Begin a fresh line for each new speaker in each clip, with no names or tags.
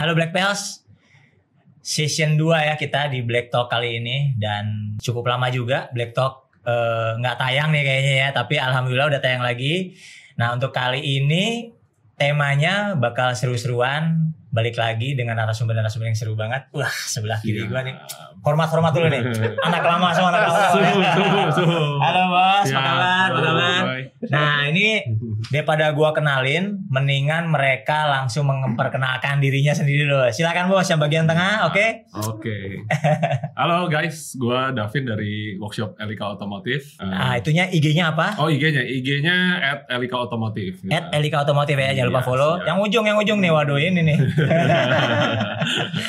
Halo Black Bells. Season 2 ya kita di Black Talk kali ini dan cukup lama juga Black Talk eh, nggak tayang nih kayaknya ya, tapi alhamdulillah udah tayang lagi. Nah, untuk kali ini temanya bakal seru-seruan balik lagi dengan narasumber-narasumber yang seru banget. Wah, sebelah kiri
Iya.
gua nih. Hormat-hormat dulu nih. Anak lama sama anak lama.
Suhu, suhu, suhu.
Halo Bos,
Ya,
apa kabar? Apa kabar? Nah, ini daripada gua kenalin, mendingan mereka langsung memperkenalkan dirinya sendiri dulu. Silakan Bos yang bagian tengah, oke?
Oke. Halo guys, gua Davin dari workshop Elika Otomotif.
Nah, itunya IG-nya apa?
oh IG-nya, IG-nya at Elika Otomotif. gitu.
At Elika Otomotif ya, jangan lupa
Iya,
follow.
siap.
Yang ujung, yang ujung nih, waduh ini nih.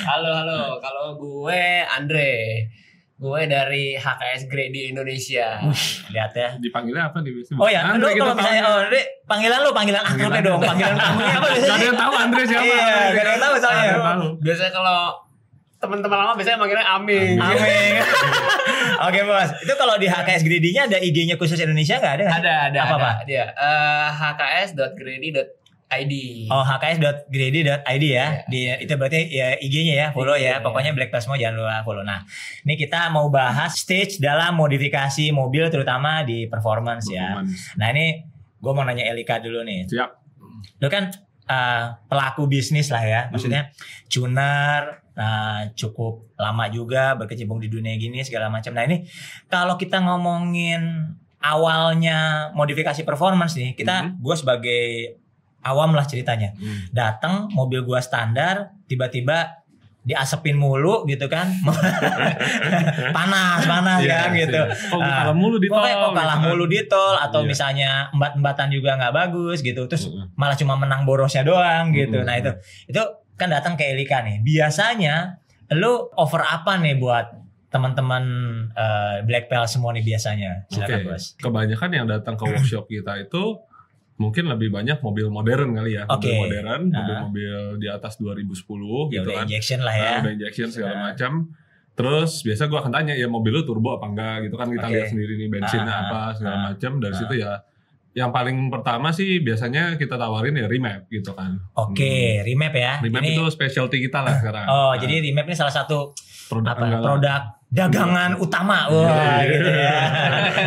Halo halo, kalau gue Andre, gue dari HKS Grade Indonesia.
Lihat ya.
Dipanggilnya apa nih? biasanya?
Oh ya, lu
Andre kita
kalau misalnya, oh, Dek, panggilan lu panggilan akrabnya
Panggilan.
dong, panggilan kamunya apa
Gak
biasanya?
ada yang tahu Andre siapa.
Iya, gak ada yang tahu soalnya.
Gak.
Biasanya kalau teman-teman lama biasanya manggilnya Aming.
Amin. Oke bos, itu kalau di HKS Greedy-nya ada IG-nya khusus Indonesia nggak ada? sih?
Ada ada
Apa, Pak?
dia uh, hks.grady.id.
Oh hks.greedy.id ya. Di itu berarti ya IG-nya ya, follow ya.
Iya.
Pokoknya Black Plus semua jangan lupa follow. Nah, ini kita mau bahas stage dalam modifikasi mobil terutama di performance ya.
Performance.
Nah, ini gue mau nanya Elika dulu nih.
Siap.
Lu kan eh, pelaku bisnis lah ya. Maksudnya tuner nah, cukup lama juga berkecimpung di dunia gini segala macam. Nah, ini kalau kita ngomongin awalnya modifikasi performance nih, kita gue sebagai awam lah ceritanya
Hmm.
datang mobil gua standar tiba-tiba diasepin mulu gitu kan panas panas
Iya,
kan gitu
iya. Kok
Ah,
kalah mulu di tol.
Pokoknya kok kalah
gitu kan.
mulu di tol atau
Iya.
misalnya embat-embatan juga nggak bagus gitu terus
Mm-mm.
malah cuma menang borosnya doang gitu
Mm-mm.
nah itu itu kan datang ke Elika nih biasanya lu offer apa nih buat teman-teman eh, Black Pearl semua nih biasanya
Oke,
bos
kebanyakan yang datang ke workshop kita itu mungkin lebih banyak mobil modern kali ya,
Oke.
mobil modern, mobil-mobil di atas 2010
ya
gitu
udah
kan.
injection lah ya
Nah, udah injection segala
Nah.
macam. Terus biasa gua akan tanya ya mobil lu turbo apa enggak gitu kan kita
Oke.
lihat sendiri nih bensinnya
Ah,
apa segala
ah,
macam. Dari
ah.
situ ya yang paling pertama sih biasanya kita tawarin ya remap gitu kan.
oke remap ya
Remap
Ini-
itu specialty kita lah sekarang.
Oh,
Nah,
jadi remap ini salah satu
produk
apa produk dagangan utama. Wah,
Iya.
gitu ya.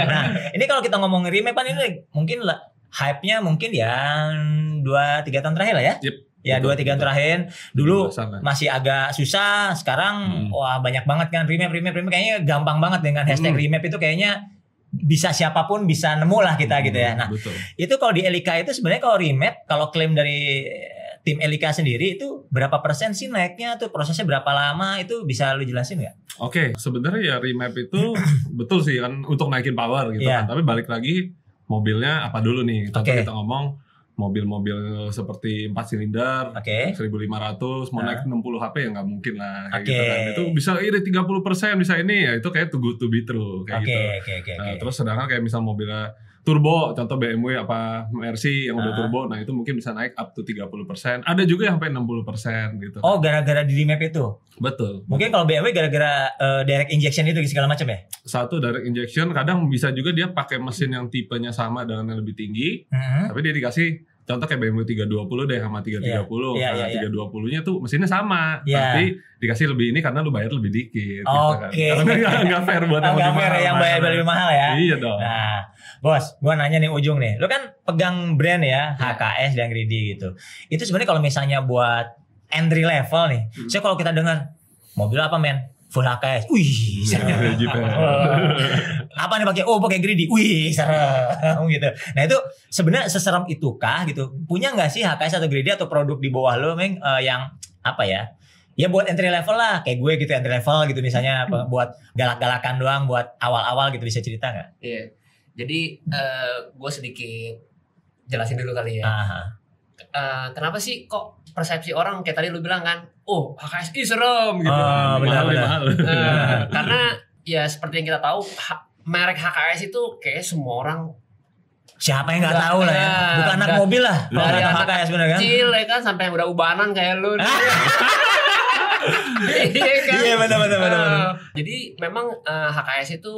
Nah, ini kalau kita ngomongin remap kan ini mungkin lah hype-nya mungkin ya 2 3 tahun terakhir lah ya.
Yep,
Ya 2 3 tahun terakhir. Dulu masih agak susah, sekarang
Hmm.
wah banyak banget kan remap remap remap kayaknya gampang banget dengan hashtag
Hmm.
remap itu kayaknya bisa siapa pun bisa nemu lah kita gitu ya. Nah,
betul.
itu kalau di Elika itu sebenarnya kalau remap kalau klaim dari tim Elika sendiri itu berapa persen sih naiknya tuh prosesnya berapa lama itu bisa lu jelasin nggak?
Oke, sebenarnya ya remap itu betul sih kan untuk naikin power gitu
Iya.
kan. Tapi balik lagi mobilnya apa dulu nih? Contoh
Oke.
kita ngomong mobil-mobil seperti 4 silinder
Oke.
1500 mau
Nah.
naik 60 HP ya nggak mungkin lah kayak
Oke.
gitu kan. Itu bisa ini 30% bisa ini ya itu kayak too good to be true kayak
Oke,
gitu.
oke, oke,
Nah,
oke.
terus sedangkan kayak misal mobilnya turbo, contoh BMW apa Mercy yang udah
Ah.
turbo, nah itu mungkin bisa naik up to 30%. Ada juga yang sampai 60% gitu.
Oh, gara-gara di remap itu.
Betul.
Mungkin kalau BMW gara-gara eh, direct injection itu segala macam ya?
Satu direct injection, kadang bisa juga dia pakai mesin yang tipenya sama dengan yang lebih tinggi,
Mhm.
tapi dia dikasih contoh kayak BMW 320 deh sama 330.
Iya,
nah,
iya, iya.
320-nya tuh mesinnya sama,
Iya.
tapi dikasih lebih ini karena lu bayar lebih dikit gitu kan.
Oke.
Karena nggak fair buat yang
Agak
lebih
fair
mahal.
ya, yang bayar lebih mahal ya.
Iya dong.
Nah, bos, gua nanya nih ujung nih. Lu kan pegang brand ya, HKS dan Greedy gitu. Itu sebenarnya kalau misalnya buat entry level nih.
Hmm.
Saya kalau kita dengar mobil apa men? Full HKS. Wih,
ya.
apa nih pakai? Oh, pakai Greedy. Wih, serem gitu. Nah, itu sebenarnya seserem itukah gitu? Punya nggak sih HKS atau Greedy atau produk di bawah lo, Meng, eh, yang apa ya? Ya buat entry level lah, kayak gue gitu entry level gitu misalnya buat galak-galakan doang, buat awal-awal gitu bisa cerita nggak?
Iya. Jadi eh, gue sedikit jelasin dulu kali ya.
Ah,
Eh, kenapa sih kok persepsi orang kayak tadi lu bilang kan, oh HKSI serem gitu.
Oh, benar,
mahal,
benar.
mahal.
Eh, karena ya seperti yang kita tahu merek HKS itu kayak semua orang
siapa yang nggak tahu lah ya? Bukan anak mobil lah, kalau kata
anak
HKS bener kan?
kecil ya kan sampai yang udah ubanan kayak lu. iya kan?
Iya benar benar benar. benar.
Eh, jadi memang eh, HKS itu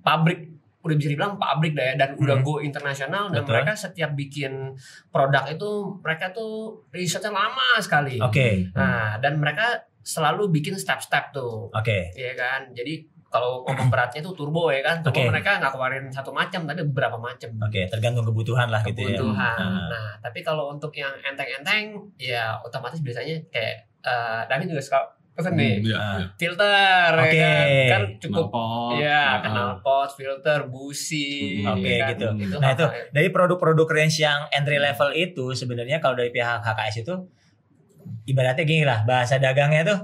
pabrik udah bisa dibilang pabrik dah ya dan udah
Hmm.
go internasional dan
Betul.
mereka setiap bikin produk itu mereka tuh risetnya lama sekali.
Oke.
Nah, dan mereka selalu bikin step-step tuh.
Oke.
Iya kan? Jadi kalau ngomong beratnya itu turbo ya kan. Turbo
Oke.
mereka nggak keluarin satu macam tapi beberapa macam.
Oke, tergantung kebutuhan lah gitu ya.
Kebutuhan.
Ah.
Nah, tapi kalau untuk yang enteng-enteng ya otomatis biasanya kayak eh David juga suka pesen nih
Hmm, iya,
Ah.
iya.
filter
Oke.
ya kan? kan cukup
Knalpot,
Iya,
nah,
kenal pot, filter, busi,
Hmm.
Oke,
ya kan?
gitu.
Itu
Nah, itu
hal-hal-
dari produk-produk range yang entry level itu sebenarnya kalau dari pihak HKS itu ibaratnya gini lah bahasa dagangnya tuh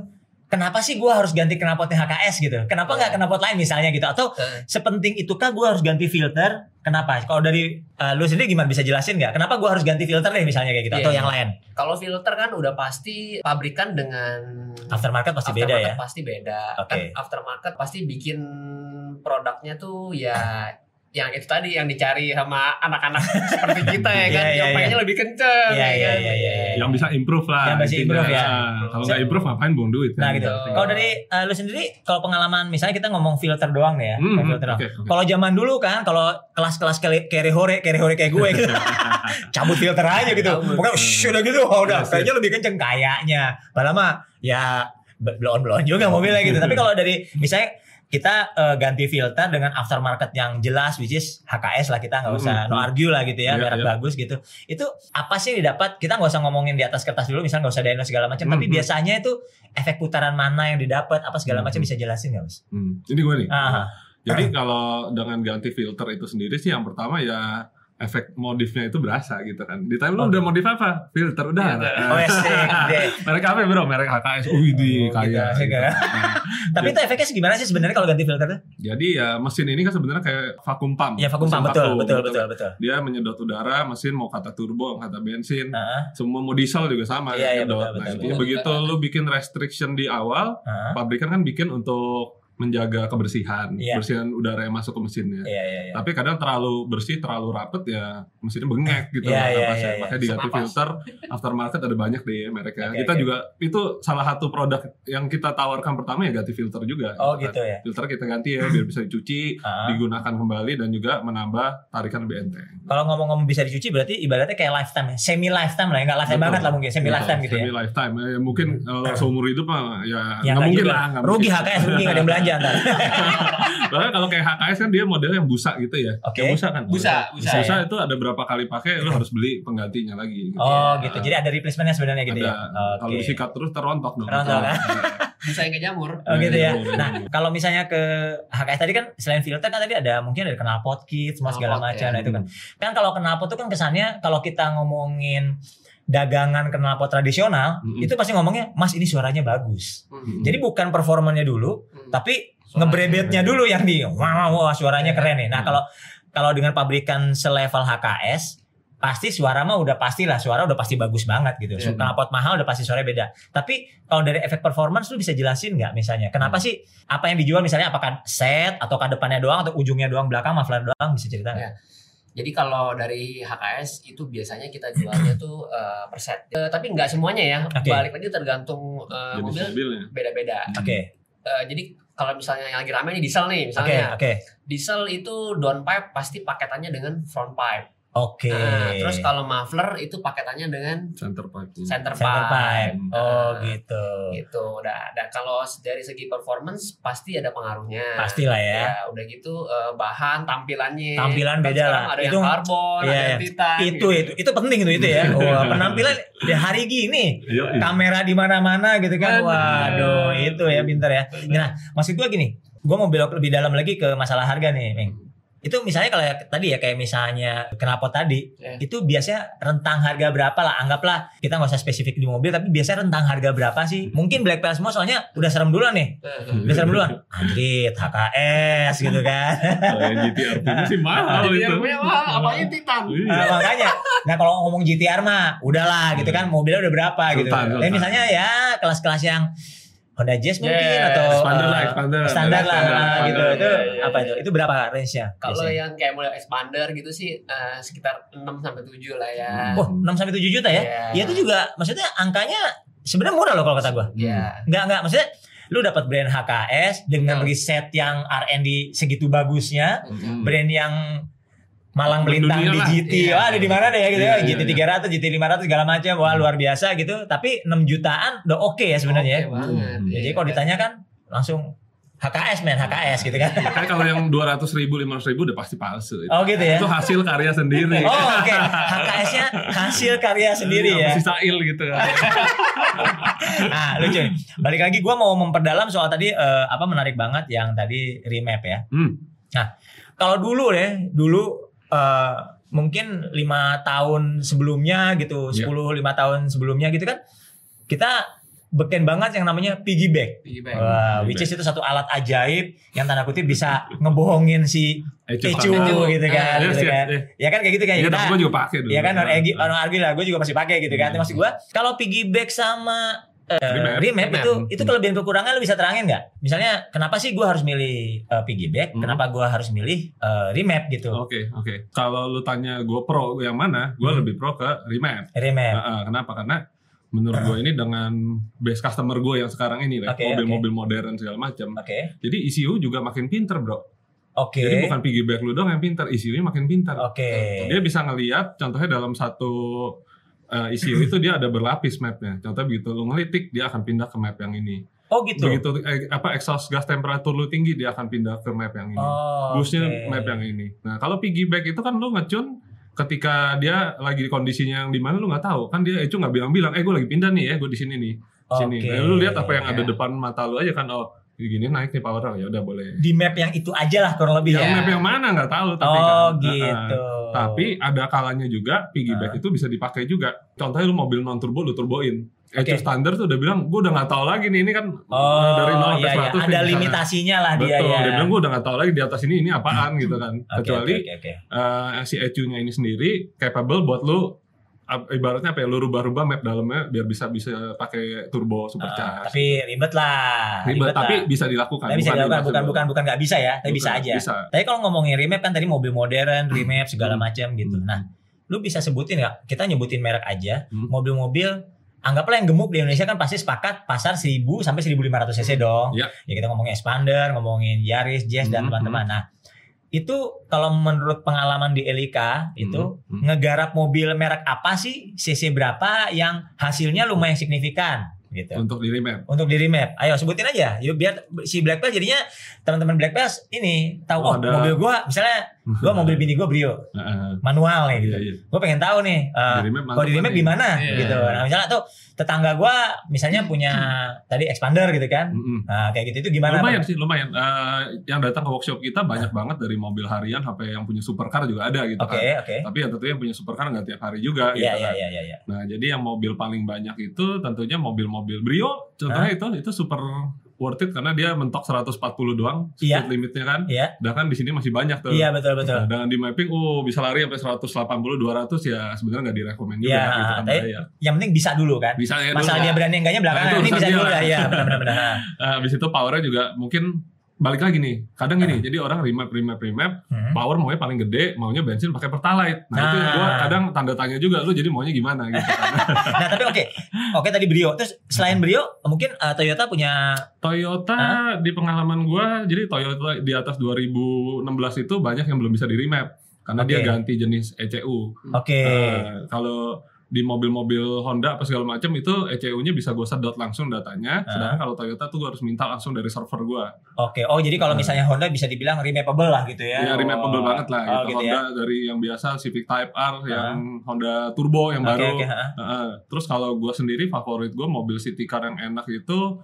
kenapa sih gua harus ganti knalpotnya HKS gitu? Kenapa nggak knalpot lain misalnya gitu? Atau
Eh.
sepenting itukah gua harus ganti filter? Kenapa? Kalau dari uh, lu sendiri gimana? Bisa jelasin nggak? Kenapa gua harus ganti filter deh misalnya kayak gitu? Atau
Iya.
yang lain?
Kalau filter kan udah pasti pabrikan dengan
aftermarket pasti beda ya?
aftermarket Pasti beda.
Oke.
Kan aftermarket pasti bikin produknya tuh ya yang itu tadi yang dicari sama anak-anak seperti kita ya kan,
Iya, iya,
yang pengennya lebih kenceng.
Iya,
ya
iya,
kan?
iya, iya.
Yang bisa improve lah.
Yang bisa improve ya.
Nah, Kalau nggak improve ngapain buang duit?
nah
kan?
gitu
Betul.
kalau dari uh, lu sendiri kalau pengalaman misalnya kita ngomong filter doang nih ya
Hmm, hmm,
filter doang.
oke, oke.
Kalau zaman dulu kan, kalau kelas-kelas kere hore, kere hore kayak gue gitu, cabut filter aja gitu. Pokoknya ush, udah gitu, oh, udah
Yes, yes.
kayaknya lebih kenceng kayaknya. Padahal mah ya belon belon juga mobilnya gitu. Tapi kalau dari misalnya kita eh, ganti filter dengan aftermarket yang jelas, which is HKS lah kita nggak usah
Hmm,
no argue lah gitu ya,
Iya,
merek
iya.
bagus gitu. Itu apa sih yang didapat? Kita nggak usah ngomongin di atas kertas dulu, misalnya nggak usah dyno segala macam.
Hmm,
Tapi biasanya itu efek putaran mana yang didapat, apa segala macam
hmm.
bisa jelasin nggak mas?
Hmm, Ini gue nih.
Ah,
Jadi kalau dengan ganti filter itu sendiri sih yang pertama ya efek modifnya itu berasa gitu kan. Ditanya
Oh.
lu udah modif apa? Filter udah. Nah,
oh ya sih, gede.
merek apa bro? Merek HKS. Di
Oh,
kaya.
gitu.
Nah,
Tapi itu efeknya gimana sih sebenarnya kalau ganti filter tuh?
Jadi ya mesin ini kan sebenarnya kayak vakum pump.
Ya vakum pump betul, betul,
gitu
betul,
kan.
betul.
Dia menyedot udara, mesin mau kata turbo, kata bensin, semua mau diesel juga sama
Iya, iya,
nyedot.
betul,
Nah,
betul,
begitu lu bikin restriction di awal, pabrikan kan bikin untuk menjaga kebersihan,
Iya.
kebersihan udara yang masuk ke mesinnya.
Iya, iya, iya.
Tapi kadang terlalu bersih, terlalu rapet ya mesinnya bengek gitu
iya,
napasnya.
iya, iya.
Makanya diganti filter. Aftermarket ada banyak deh mereknya.
Oke,
kita
oke.
juga itu salah satu produk yang kita tawarkan pertama ya ganti filter juga.
Oh
kan.
gitu ya.
Filter kita ganti ya biar bisa dicuci,
Heeh.
digunakan kembali dan juga menambah tarikan lebih enteng.
Kalau ngomong-ngomong bisa dicuci berarti ibaratnya kayak lifetime, ya? semi lifetime lah, ya, nggak lifetime
Betul.
banget lah mungkin, semi
Betul,
lifetime gitu ya.
Semi lifetime. Ya, mungkin kalau seumur hidup mah
Ya
ya nggak mungkin
juga.
lah. nggak
Rugi. HKS, rugi nggak ada yang belanja ntar.
Bahkan kalau kayak HKS kan dia model yang busa gitu ya.
Oke.
Yang busa kan.
Busa, busa,
Busa
ya.
itu ada berapa kali pakai lu harus beli penggantinya lagi. gitu.
Oh
Ya.
gitu. Jadi ada replacementnya sebenarnya gitu
ada.
ya.
Kalau
Oke.
disikat terus terontok dong.
Terontok, kan?
Bisa yang kayak jamur.
Oh gitu ya.
Iya, iya,
Nah,
iya.
kalau misalnya ke HKS tadi kan selain filter kan tadi ada mungkin ada knalpot kit semua segala macam.
ya.
Nah itu kan. Kan kalau knalpot itu kan kesannya kalau kita ngomongin dagangan knalpot tradisional
Mm-mm.
itu pasti ngomongnya mas ini suaranya bagus.
Hmm.
Jadi bukan performanya dulu,
Hmm.
tapi ngebrebetnya dulu yang di wah, wah suaranya
Iya.
keren nih. Nah,
Hmm.
kalau kalau dengan pabrikan selevel HKS pasti suara mah udah pastilah suara udah pasti bagus banget gitu. So, knalpot mahal udah pasti suaranya beda. Tapi kalau dari efek performance lu bisa jelasin nggak misalnya kenapa
Hmm.
sih apa yang dijual misalnya apakah set atau depannya doang atau ujungnya doang belakang muffler doang bisa cerita nggak?
Jadi kalau dari HKS itu biasanya kita jualnya tuh eh, per set. Eh, tapi nggak semuanya ya.
Oke.
Balik lagi tergantung
Jenis
mobil
mobilnya.
beda-beda.
Oke,
Eh, jadi kalau misalnya yang lagi rame nih diesel nih
oke,
misalnya.
oke,
Diesel itu downpipe pasti paketannya dengan front pipe.
Oke.
Nah, terus kalau muffler itu paketannya dengan
Center pipe.
center,
Center pipe.
pipe.
Oh
Nah,
gitu.
Gitu. Udah, ada kalau dari segi performance pasti ada pengaruhnya.
Pastilah ya.
Ya, udah gitu eh, bahan tampilannya.
Tampilan
Kan
beda
sekarang
lah.
Ada
Itu-
yang karbon,
Iya,
ada yang
iya.
titan.
itu
gitu.
itu itu penting itu itu ya. Wah, penampilan di hari gini
Iya, iya.
kamera di mana-mana gitu kan. Waduh, itu ya pinter ya. Nah, maksud gua gini, gua mau belok lebih dalam lagi ke masalah harga nih, Ming. Itu misalnya kalau ya- tadi ya kayak misalnya knalpot tadi,
Iya.
itu biasanya rentang harga berapa lah? Anggaplah kita nggak usah spesifik di mobil, tapi biasanya rentang harga berapa sih? Mungkin Black Pearl semua soalnya udah serem duluan nih.
Eh,
Udah serem duluan. Anjir, HKS gitu kan.
Yang GTR punya sih mahal itu.
yang punya mahal, apalagi titan.
Iya.
Nah, makanya. Nah, kalau ngomong GTR mah udahlah gitu kan mobilnya udah berapa gitu.
Sultan, Sultan.
misalnya ya kelas-kelas yang Honda Jazz mungkin
Yeah,
atau
Expander
eh,
lah, expander.
standar lah
Standar,
ah,
standar.
gitu. Itu
Iya, iya,
apa
iya.
itu? Itu berapa range-nya?
Kalau yang kayak model expander gitu sih eh, sekitar 6 sampai 7 lah ya.
Oh, 6 sampai 7 juta ya?
Iya.
Ya itu juga maksudnya angkanya sebenarnya murah loh kalau kata gua.
Iya.
Enggak enggak maksudnya lu dapat brand HKS dengan
Betul.
riset yang R&D segitu bagusnya,
Hmm.
brand yang malang melintang di. GT.
Iya.
Wah, ada di mana deh gitu
Iya,
ya.
iya,
GT 300, GT 500 segala macam. Wah, luar biasa gitu. Tapi 6 jutaan udah oke ya sebenarnya.
Oke banget.
Hmm.
ya. Jadi
Iya.
kalau ditanya kan langsung HKS men, HKS gitu kan.
Kayak kalau yang 200 ribu, 500 ribu udah pasti palsu. Itu,
Oh gitu ya.
itu hasil karya sendiri.
Oh oke, HKS-nya hasil karya sendiri ya.
Masih sail gitu kan.
Nah lucu nih. Balik lagi gue mau memperdalam soal tadi eh, apa menarik banget yang tadi remap ya.
Hmm.
Kalau dulu deh, dulu eh, mungkin lima tahun sebelumnya gitu,
Iya.
10 lima tahun sebelumnya gitu kan, kita beken banget yang namanya piggy bank.
Piggyback.
Wah,
Piggy
which is itu satu alat ajaib yang tanda kutip bisa ngebohongin si
Ecu
Kecu gitu kan,
Yes,
gitu
yes,
kan.
yes.
Ya kan kayak gitu kan.
Iya,
Kita-
tapi gue juga pakai dulu.
Iya kan, orang Egi, orang Argi lah, gue juga masih pakai gitu kan. Maksud gue, kalau piggyback sama eh,
Remap.
remap itu itu kelebihan kekurangan lu bisa terangin nggak? Misalnya kenapa sih gue harus milih eh, piggyback?
Hmm.
Kenapa gue harus milih eh, remap gitu?
Oke, oke. Kalau lu tanya gue pro yang mana, gue
Hmm.
lebih pro ke remap.
Remap.
Heeh, kenapa? Karena menurut gue ini dengan base customer gue yang sekarang ini, lah,
Oke,
mobil-mobil modern segala macam.
Oke.
Jadi ECU juga makin pinter, bro.
Oke.
Jadi bukan piggyback lu dong yang pinter, ECU-nya makin pinter.
Oke.
Dia bisa ngelihat, contohnya dalam satu uh, ECU itu dia ada berlapis mapnya. Contohnya begitu lu ngelitik, dia akan pindah ke map yang ini.
Oh gitu.
Begitu eh, apa exhaust gas temperatur lu tinggi, dia akan pindah ke map yang ini.
Oh.
Busnya
oke.
map yang ini. Nah kalau piggyback itu kan lu ngecun ketika dia lagi di kondisinya yang di mana lu nggak tahu kan dia itu nggak bilang-bilang eh gue lagi pindah nih ya gue di sini nih sini
Oke.
nah, lu lihat apa yang ada
Ya.
depan mata lu aja kan oh gini naik nih power ya udah boleh
Di map yang itu aja lah kurang lebih
yang
ya.
map yang mana nggak tahu tapi
Oh
kan
gitu.
tapi ada kalanya juga piggyback itu bisa dipakai juga contohnya lu mobil non turbo lu turboin
Oke.
Ecu standar tuh udah bilang gue udah nggak tahu lagi nih ini kan
Oh,
dari 0 sampai
iya, iya.
100 nih
ada
misalnya.
limitasinya lah dia
Betul,
ya.
dia bilang gue udah gak tahu lagi di atas ini ini apaan gitu kan.
Oke,
Kecuali
oke, oke, oke.
eh, si ECU-nya ini sendiri capable buat lu ibaratnya apa ya lu rubah-rubah map dalamnya biar bisa bisa pakai turbo
Ah,
supercharge.
tapi ribet lah.
Ribet, tapi
lah.
bisa dilakukan.
Tapi bisa dilakukan, bukan bukan bukan nggak bisa ya, tapi bisa
Bukan,
aja.
Bisa.
Tapi kalau ngomongin remap kan tadi mobil modern, remap segala
Hmm.
macam gitu.
Hmm.
Nah, lu bisa sebutin nggak? Kita nyebutin merek aja.
Hmm.
Mobil-mobil anggaplah yang gemuk di Indonesia kan pasti sepakat pasar 1000 sampai 1500 cc dong.
Ya.
Ya kita ngomongin Expander, ngomongin Yaris, Jazz dan
Hmm,
teman-teman. Nah, itu kalau menurut pengalaman di Elika itu
Hmm, hmm.
ngegarap mobil merek apa sih, cc berapa yang hasilnya lumayan signifikan gitu
Untuk di remap.
untuk di remap. Ayo sebutin aja. Yuk biar si Black Pass jadinya teman-teman Black Pass ini tahu oh,
Oh, ada-
mobil gua misalnya gua mobil bini gua Brio manual nih gitu.
Iya, iya.
Gua pengen tahu nih eh,
remap
kalau di remap gimana
Iya.
gitu. Nah, misalnya tuh tetangga gua misalnya punya tadi expander gitu kan.
Mm-mm.
Nah, kayak gitu itu gimana?
lumayan sih, lumayan. Eh, yang datang ke workshop kita banyak banget dari mobil harian sampai yang punya supercar juga ada gitu
Oke,
kan.
oke.
Tapi ya tentunya yang punya supercar nggak tiap hari juga
Iya,
gitu
iya,
kan.
iya, iya, iya.
Nah, jadi yang mobil paling banyak itu tentunya mobil-mobil Brio. Contohnya itu itu super worth it karena dia mentok 140 doang speed
Iya.
limitnya kan.
Iya.
Sedangkan di sini masih banyak tuh.
Iya, betul, betul.
Nah, dengan di mapping oh bisa lari sampai 180 200 ya sebenarnya nggak direkomend juga
Iya,
gitu kan
tapi-
bahaya.
Yang penting bisa dulu kan.
Bisa ya
Masalah
dulu.
dia berani enggaknya belakangan.
Nah,
ini bisa dulu
lah.
Iya, benar-benar. Nah.
Nah, habis itu powernya juga mungkin balik lagi nih. Kadang gini, jadi orang remap remap remap
Hmm.
power maunya paling gede, maunya bensin pakai pertalite. Nah, itu yang
Nah.
gua kadang tanda tanya juga lu jadi maunya gimana gitu kan.
Nah, tapi oke. Oke tadi Brio. Terus selain Brio, mungkin eh, Toyota punya
Toyota di pengalaman gua jadi Toyota di atas 2016 itu banyak yang belum bisa di remap karena dia
Oke.
ganti jenis ECU.
oke.
Eh, kalau di mobil-mobil Honda apa segala macam itu ECU-nya bisa gue sedot langsung datanya.
Ah.
Sedangkan kalau Toyota tuh gue harus minta langsung dari server gue.
Oke. Oh, jadi kalau
Nah.
misalnya Honda bisa dibilang remapable lah gitu ya.
Ya, remapable
Oh.
banget lah
Oh,
gitu.
gitu
Honda
ya.
dari yang biasa Civic Type R, yang Honda Turbo yang
Oke,
baru.
oke, ha.
Heeh. Terus kalau gue sendiri favorit gue mobil city car yang enak itu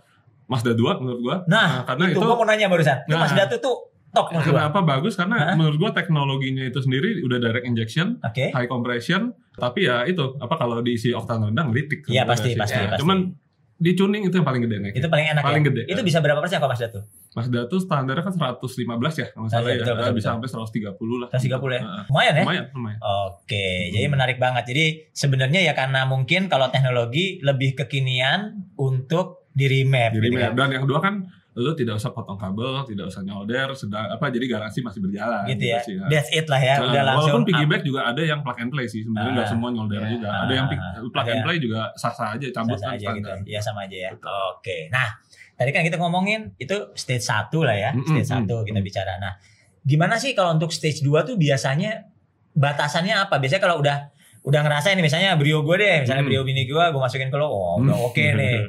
Mazda 2 menurut gue.
Nah,
karena
itu
itu,
gua mau nanya barusan.
Nah.
Mazda tuh tuh gua.
kenapa bagus karena
Hah?
menurut gue teknologinya itu sendiri udah direct injection,
Oke.
high compression, tapi ya itu apa kalau diisi oktan rendah ngelitik.
Iya, pasti, pasti,
Ya,
pasti.
Cuman di tuning itu yang paling gede nih.
Itu paling enak
Paling
ya.
gede.
Itu bisa berapa persen kalau Mazda tuh?
Mazda tuh standarnya kan 115 ya, kalau salah ya.
betul, betul,
bisa
betul.
sampai 130 lah.
130 ya.
Heeh.
Lumayan ya.
Lumayan, lumayan.
Oke,
Hmm.
jadi menarik banget. Jadi sebenarnya ya karena mungkin kalau teknologi lebih kekinian untuk di remap
Jadi
gitu kan.
dan yang kedua kan lu tidak usah potong kabel, tidak usah nyolder, sedang apa jadi garansi masih berjalan.
gitu ya.
sih,
That's it lah ya.
Nah,
Udah langsung.
Walaupun piggyback juga ada yang plug and play sih sebenarnya nggak
Ah.
semua nyolder
Iya.
juga. Ada yang
Ah.
plug and play juga sah-sah aja, cabut
Sama
kan
aja gitu. Ya sama aja ya.
Betul.
Oke. Nah, tadi kan kita ngomongin itu stage 1 lah ya. Stage 1
mm.
kita bicara. Nah, gimana sih kalau untuk stage 2 tuh biasanya batasannya apa? Biasanya kalau udah udah ngerasain misalnya brio gue deh, misalnya
Mm.
brio bini gue, gue masukin ke lo, oh udah oke nih.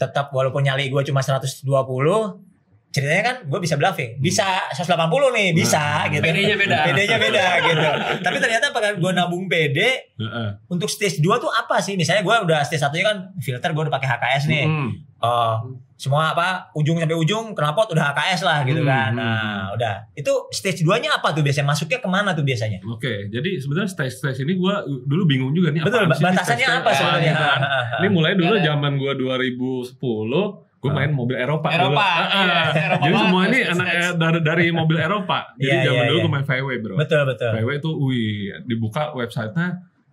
Tetap walaupun nyali gue cuma 120, ceritanya kan gue bisa bluffing. Bisa 180 nih, bisa gitu.
PD-nya beda.
PD-nya beda gitu. Tapi ternyata pada gue nabung PD,
Heeh.
untuk stage 2 tuh apa sih? Misalnya gue udah stage 1 kan filter gue udah pakai HKS nih.
Mm.
Eh, semua apa ujung sampai ujung knalpot udah HKS lah gitu
Hmm,
kan.
hmm,
Nah, udah. Itu stage 2-nya apa tuh biasanya? Masuknya ke mana tuh biasanya?
Oke, jadi sebenarnya stage-stage ini gua dulu bingung juga nih
Betul, batasannya apa sebenarnya?
kan. Ini mulai dulu
Ada.
zaman gua 2010 gue
Ah.
main mobil Eropa, dulu.
Eropa,
Ah, ah.
iya, Eropa
Jadi semua ini anak eh, dari dari mobil Eropa. Jadi
Iya,
zaman
iya,
dulu
iya.
gue main VW, Bro.
Betul, betul.
VW itu wih, dibuka websitenya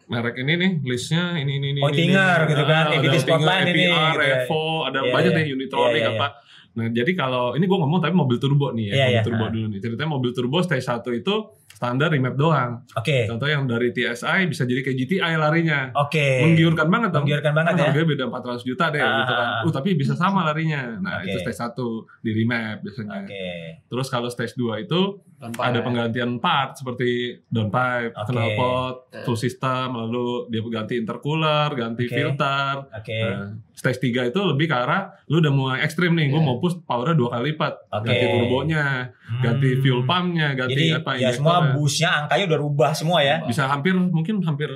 merek ini nih listnya ini ini ini
Oettinger
ini,
gitu
Ah,
kan,
ada
APT
Oettinger,
Spotline ini,
APR,
gitu ya.
Evo ada
Iya,
banyak
iya.
deh Unitronic
Iya,
apa nah jadi kalau ini gue ngomong tapi mobil turbo nih ya mobil turbo
Ah.
dulu nih ceritanya mobil turbo stage 1 itu standar remap doang
Oke.
contoh yang dari TSI bisa jadi kayak GTI larinya
Oke.
menggiurkan banget dong
Menggiurkan banget
Kan
ya.
harganya beda 400 juta deh
Ah,
gitu kan.
ah, ah.
Uh, tapi bisa sama larinya. Nah,
Oke.
itu stage 1 di remap biasanya.
Oke.
Terus kalau stage 2 itu
Tanpa-
ada penggantian part seperti downpipe,
Oke.
knalpot, full system, lalu dia ganti intercooler, ganti
Oke.
filter.
Oke.
Nah, stage 3 itu lebih ke arah lu udah mulai ekstrim nih, gue
Iya.
mau push powernya dua kali lipat,
Oke.
ganti turbonya, ganti
Hmm.
fuel pumpnya, ganti
Jadi
apa
ya semua busnya angkanya udah rubah semua ya.
bisa hampir mungkin hampir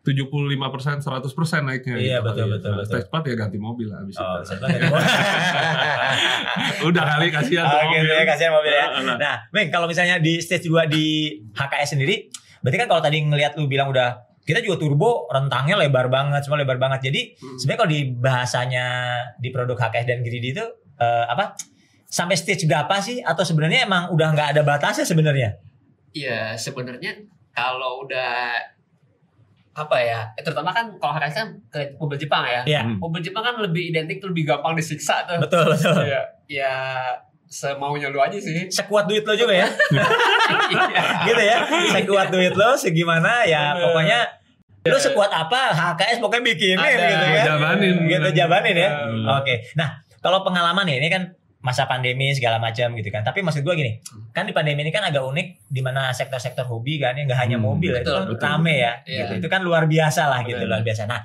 75% 100% naiknya
Iya,
gitu
betul,
kali ya.
betul,
Nah,
betul.
Stage 4 ya ganti mobil lah abis
Oh,
itu.
ganti.
Udah kali kasihan
Oke,
mobil.
ya, kasihan mobil ya.
Nah, nah.
Nah, Meng, kalau misalnya di stage 2 di HKS sendiri, berarti kan kalau tadi ngelihat lu bilang udah kita juga turbo rentangnya lebar banget, semua lebar banget. Jadi
Hmm.
sebenarnya kalau di bahasanya di produk HKS dan Greedy itu eh, apa? Sampai stage berapa sih? Atau sebenarnya emang udah nggak ada batasnya sebenarnya?
Iya, sebenarnya kalau udah apa ya, eh, terutama kan kalau HKS kan ke mobil Jepang ya.
Iya,
Hmm.
Mobil Jepang kan lebih identik lebih gampang disiksa tuh.
betul betul.
Iya, ya semaunya lu aja sih.
Sekuat duit lo juga ya,
Iya.
gitu ya. Sekuat duit lo, segimana ya
Bener.
pokoknya lu sekuat apa HKS pokoknya bikinin
Ada.
gitu kan.
Jabanin.
Gitu jabanin ya.
Hmm.
Oke. Nah, kalau pengalaman nih, ini kan masa pandemi segala macam gitu kan. Tapi maksud gua gini, kan di pandemi ini kan agak unik di mana sektor-sektor hobi kan yang nggak hanya
Hmm,
mobil ya, itu
betul,
kan
betul.
rame ya.
Iya.
Gitu. Itu kan luar biasa lah gitu,
Betul.
luar biasa. Nah,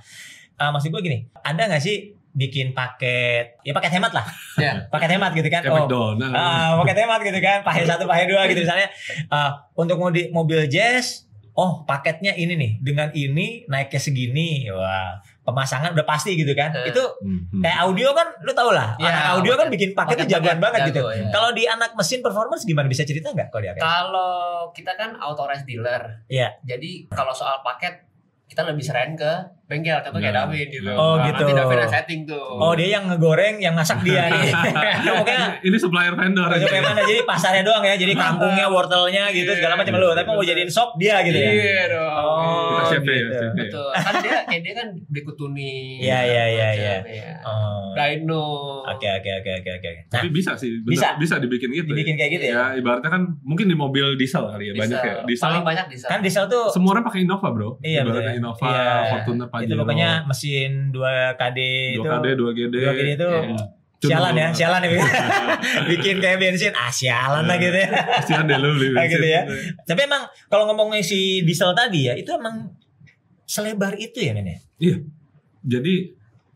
eh, maksud gua gini, ada nggak sih bikin paket ya paket hemat lah.
Ya.
paket hemat gitu kan.
McDonald.
Ah, paket hemat gitu kan, paket satu, paket dua gitu misalnya. Ah, untuk mobil jazz, oh paketnya ini nih, dengan ini naiknya segini, wah pemasangan udah pasti gitu kan.
Eh.
Itu
Hmm,
kayak audio kan, lu tau lah,
Ya,
anak audio kan bikin paket
paket-
jagoan banget
jago,
gitu.
ya.
Kalau di anak mesin performance gimana bisa cerita nggak kalau di?
Kalau kita kan authorized dealer.
Iya.
Jadi kalau soal paket kita lebih serahin ke bengkel contoh kayak
Nah.
David gitu.
Oh,
Nah,
gitu.
Nanti David yang setting tuh.
Oh dia yang ngegoreng, yang masak dia nih. Pokoknya
Ini, ini supplier vendor.
Pokoknya kayak mana jadi pasarnya doang ya, jadi kangkungnya, wortelnya gitu segala macam lu. Tapi mau jadiin sop dia gitu ya.
Iya dong.
Oh,
Kita chef ya,
gitu.
ya.
Betul. Kan dia kayak dia kan berikut tuning.
Iya, iya, iya,
macam,
iya.
ya.
Oh.
Dyno.
Oke oke oke oke oke. Nah,
Tapi bisa sih, bener,
Bisa.
bisa. dibikin gitu.
dibikin kayak gitu ya.
ya. ibaratnya kan mungkin di mobil diesel kali ya, banyak ya. Diesel
Paling banyak diesel.
Kan diesel tuh
semua orang pakai Innova, Bro.
Iya,
Ibaratnya
ya.
Innova,
Iya.
Fortuner, Pajero.
itu pokoknya mesin 2KD itu
2KD, 2GD.
2KD itu
Iya.
sialan ya, sialan ya. bikin kayak bensin, ah sialan lah gitu ya.
Kasihan deh lu beli
Ah, gitu
bensin.
ya. Tapi emang kalau ngomongin si diesel tadi ya, itu emang selebar itu ya men ya?
Jadi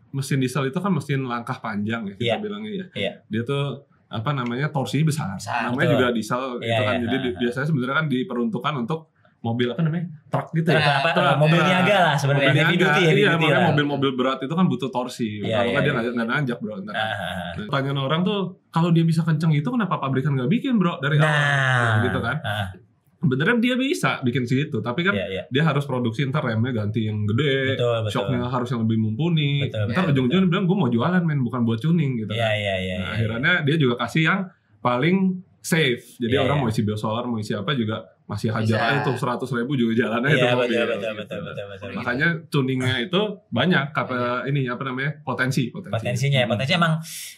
mesin diesel itu kan mesin langkah panjang ya kita
Iya.
bilangnya ya.
Iya.
Dia tuh apa namanya torsi besar.
Besar,
namanya
betul.
juga diesel
Iya,
gitu kan.
iya.
Jadi di-
Ah.
biasanya sebenarnya kan diperuntukkan untuk mobil apa namanya? truk gitu ya.
apa,
Truk,
mobil
ya.
niaga lah sebenarnya,
Mobil niaga.
duty, heavy
iya,
duty
makanya mobil-mobil berat itu kan butuh torsi.
Iya,
Kalau nggak dia
iya.
nggak nanjak bro. Ntar.
Ah, ah, ah.
Nah, Pertanyaan orang tuh kalau dia bisa kenceng itu kenapa pabrikan nggak bikin bro dari awal?
Nah,
gitu kan.
Ah,
Benernya dia bisa bikin segitu, tapi kan
iya, iya.
dia harus produksi ntar remnya ganti yang gede,
Betul, betul.
shocknya harus yang lebih mumpuni.
Betul,
ntar ujung-ujungnya bilang gue mau jualan men, bukan buat tuning gitu.
Iya,
kan.
iya, iya.
nah,
iya.
akhirnya dia juga kasih yang paling safe. Jadi
Iya,
orang
iya.
mau isi biosolar, mau isi apa juga masih hajar aja tuh seratus ribu juga jalan aja
Iya
tuh mobil.
betul betul
gitu.
betul betul betul.
Makanya tuningnya itu banyak apa ini apa namanya potensi potensi.
Potensinya ya,
Hmm.
potensi emang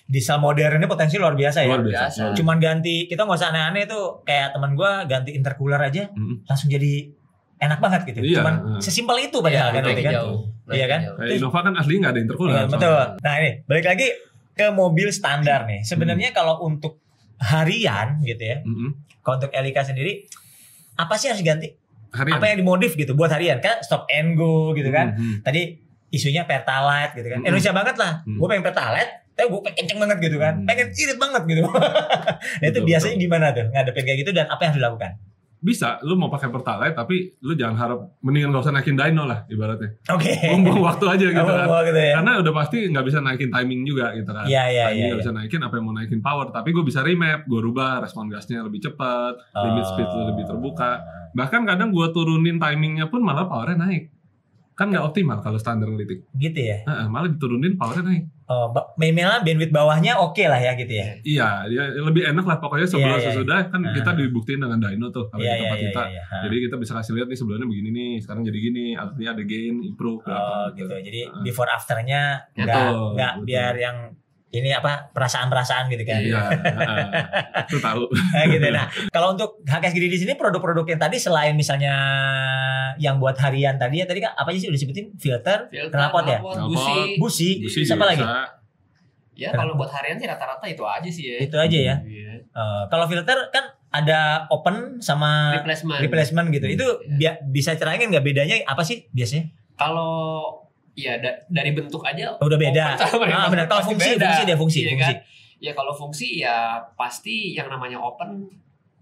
diesel modern ini potensi luar biasa ya.
luar biasa.
Cuman ganti kita nggak usah aneh-aneh tuh kayak teman gua ganti intercooler aja
Mm.
langsung jadi enak banget gitu.
Iya,
Cuman sesimpel itu padahal kan,
naik
berarti kan.
jauh.
Iya kan?
jauh.
Kayak Innova kan asli nggak ada intercooler.
Iya,
soalnya.
betul. Nah ini balik lagi ke mobil standar nih. Sebenarnya
Hmm.
kalau untuk harian gitu ya,
Mm-mm.
kalau untuk Elika sendiri apa sih harus ganti?
Harian.
Apa yang dimodif gitu buat harian? Kan stop and go gitu kan.
Mhm.
Tadi isunya pertalite gitu kan.
Mm-mm.
Indonesia banget lah.
Mm.
Gue pengen pertalite, tapi gue pengen kenceng banget gitu kan.
Mm.
Pengen irit banget gitu. nah itu
Betul,
biasanya
betul.
gimana tuh ngadepin kayak gitu dan apa yang harus dilakukan?
Bisa, lu mau pakai pertalite tapi lu jangan harap mendingan gak usah naikin dyno lah ibaratnya.
Oke.
Buang-buang waktu aja gitu
Oh,
kan.
oh, gitu ya.
Karena udah pasti nggak bisa naikin timing juga gitu kan.
Iya iya
Timing
iya.
nggak
iya.
bisa naikin apa yang mau naikin power, tapi gue bisa remap, gue rubah respon gasnya lebih cepat, limit speed lu lebih terbuka. Bahkan kadang gue turunin timingnya pun malah powernya naik. Kan nggak optimal kalau standar ngelitik.
Gitu ya.
Heeh, malah diturunin powernya naik.
Oh, ba- minimal bandwidth bawahnya oke lah ya gitu ya.
Iya, ya lebih enak lah pokoknya sebelum
Iya, iya,
sesudah kan
Ah.
kita dibuktiin dengan dyno tuh kalau
Iya
di
iya
tempat
iya.
kita.
iya. Ha.
Jadi kita bisa kasih lihat nih sebelumnya begini nih, sekarang jadi gini, artinya ada gain, improve.
Oh
apa
gitu. Jadi
Heeh.
before afternya
Ya,
nggak nggak biar yang ini apa perasaan-perasaan gitu kan.
Iya, heeh. itu tahu.
Nah, gitu. Nah, kalau untuk HKS Gidi di sini produk-produk yang tadi selain misalnya yang buat harian tadi ya tadi kan apa aja sih udah sebutin filter,
Filter,
knalpot ya,
busi.
busi,
Busi
siapa lagi?
Ya kalau buat harian sih rata-rata itu aja sih ya.
Itu aja ya.
Iya.
Eh, kalau filter kan ada open sama
Replacement.
replacement gitu. Itu
Iya.
bia- bisa cerangin nggak bedanya apa sih biasanya?
Kalau ya da- dari bentuk aja
Oh, udah beda.
open
Ah, benar. Kalau fungsi,
beda.
fungsi dia fungsi,
Iya
fungsi.
kan? Ya kalau fungsi ya pasti yang namanya open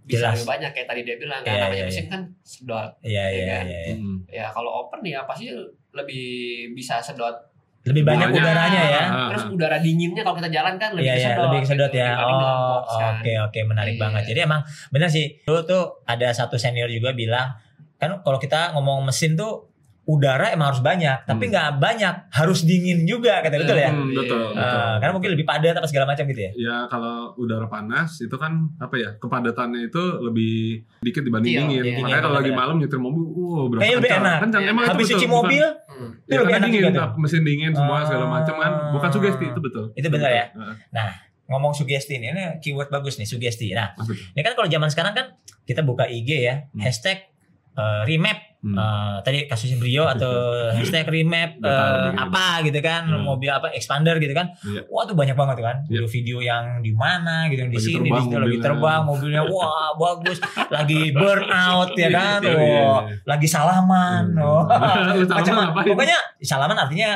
bisa
Jelas.
lebih banyak kayak tadi dia bilang kan
Iya,
namanya
iya,
mesin kan sedot.
Iya, iya,
Iya kan?
iya. iya.
Mm.
Ya kalau open ya pasti lebih bisa sedot.
Lebih banyak udaranya ya.
Ah,
Terus
ah.
udara dinginnya kalau kita jalan kan lebih
Iya, iya,
kesedot.
lebih kesedot
gitu,
ya.
dibanding
Oh,
kan.
oke, oke, menarik
Iya.
banget. Jadi emang benar sih. Dulu tuh ada satu senior juga bilang, kan kalau kita ngomong mesin tuh udara emang harus banyak, tapi
Hmm.
nggak banyak, harus dingin juga, kata betul ya.
Hmm, betul,
Iya.
betul.
Eh, karena mungkin lebih padat apa segala macam gitu ya.
Ya kalau udara panas itu kan apa ya kepadatannya itu lebih dikit dibanding
Iya,
dingin.
iya.
Makanya kalau lagi malam nyetir mobil, wow berapa
Kayaknya lebih enak.
Kencang.
Iya.
Emang itu
Habis
betul,
cuci
bukan-
mobil,
Hmm.
itu
Ya
lebih
karena
enak
dingin,
juga tuh.
mesin dingin semua segala
Ah.
macam kan. Bukan sugesti itu betul.
Itu benar ya?
Heeh.
Ngomong sugesti ini, ini keyword bagus nih, sugesti. Nah, ini kan kalau zaman sekarang kan kita buka IG ya,
Hmm.
hashtag eh, remap
Hmm.
Eh, tadi kasusnya Brio atau hashtag remap
begini.
apa gitu kan
Hmm.
mobil apa expander gitu kan
Iya.
wah tuh banyak banget tuh kan
Iya.
video-video yang di mana gitu yang di sini di situ lagi terbang mobilnya wah bagus lagi burn out ya kan
Iya,
oh
iya, iya.
lagi salaman
Hmm.
oh macam
ngapain?
pokoknya salaman artinya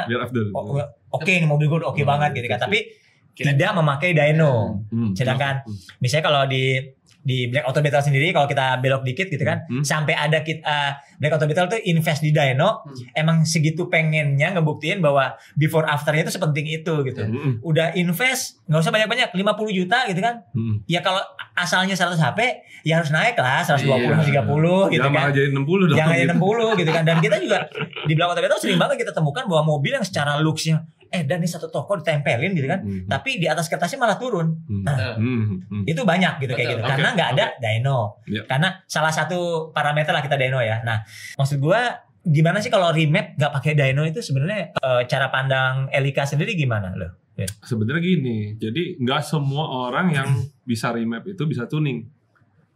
oh, oke ini mobil gue udah oke
Hmm,
banget gitu kan tapi tidak memakai dyno
Hmm.
sedangkan
Hmm.
misalnya kalau di di Black Auto Battle sendiri kalau kita belok dikit gitu kan
Hmm.
sampai ada kita Black Auto Battle tuh invest di dyno
Hmm.
emang segitu pengennya ngebuktiin bahwa before afternya itu sepenting itu gitu
Hmm.
udah invest nggak usah banyak-banyak 50 juta gitu kan
Hmm.
ya kalau asalnya 100 HP ya harus naik lah 120
Iya.
30 gitu
Jangan
kan
jadi 60 dong.
jangan jadi
gitu.
60 gitu kan dan kita juga di Black Auto Battle sering banget kita temukan bahwa mobil yang secara looksnya eh dan ini satu toko ditempelin gitu kan
Hmm.
tapi di atas kertasnya malah turun
Hmm.
Nah,
Hmm. Hmm.
itu banyak gitu kayak gitu karena nggak ada dyno
Iya.
karena salah satu parameter lah kita dyno ya nah maksud gua gimana sih kalau remap nggak pakai dyno itu sebenarnya eh, cara pandang Elika sendiri gimana loh
Sebenarnya gini, jadi nggak semua orang yang bisa remap itu bisa tuning.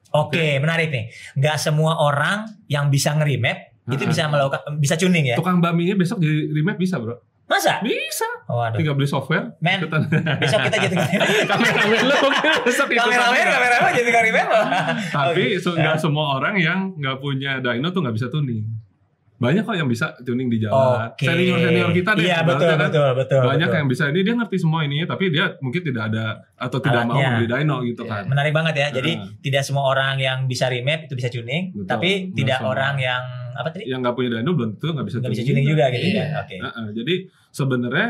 oke menarik nih nggak semua orang yang bisa nge-remap itu bisa melakukan bisa tuning ya
Tukang baminya besok jadi remap bisa bro?
Masa
Bisa.
oh, aduh.
Tinggal beli software.
Men.
ikutan.
besok kita jadi
Kameramen mungkin besok
kameramen kameramen jadi nge-remap
Tapi
Oke.
so- nggak semua orang yang nggak punya dyno tuh nggak bisa tuning. Banyak kok yang bisa tuning di jalan.
Oke.
Senior senior kita deh.
iya betul
kan.
betul betul
Banyak
betul.
yang bisa ini dia ngerti semua ini tapi dia mungkin tidak ada atau tidak mau
Alatnya.
membeli dyno gitu
Iya.
kan.
menarik banget ya. Jadi
Ah.
tidak semua orang yang bisa remap itu bisa tuning,
Betul.
tapi tidak orang yang apa tadi
Yang nggak punya dyno belum tentu nggak bisa
nggak bisa tuning juga gitu
Iya.
kan. Oke.
Heeh, jadi sebenarnya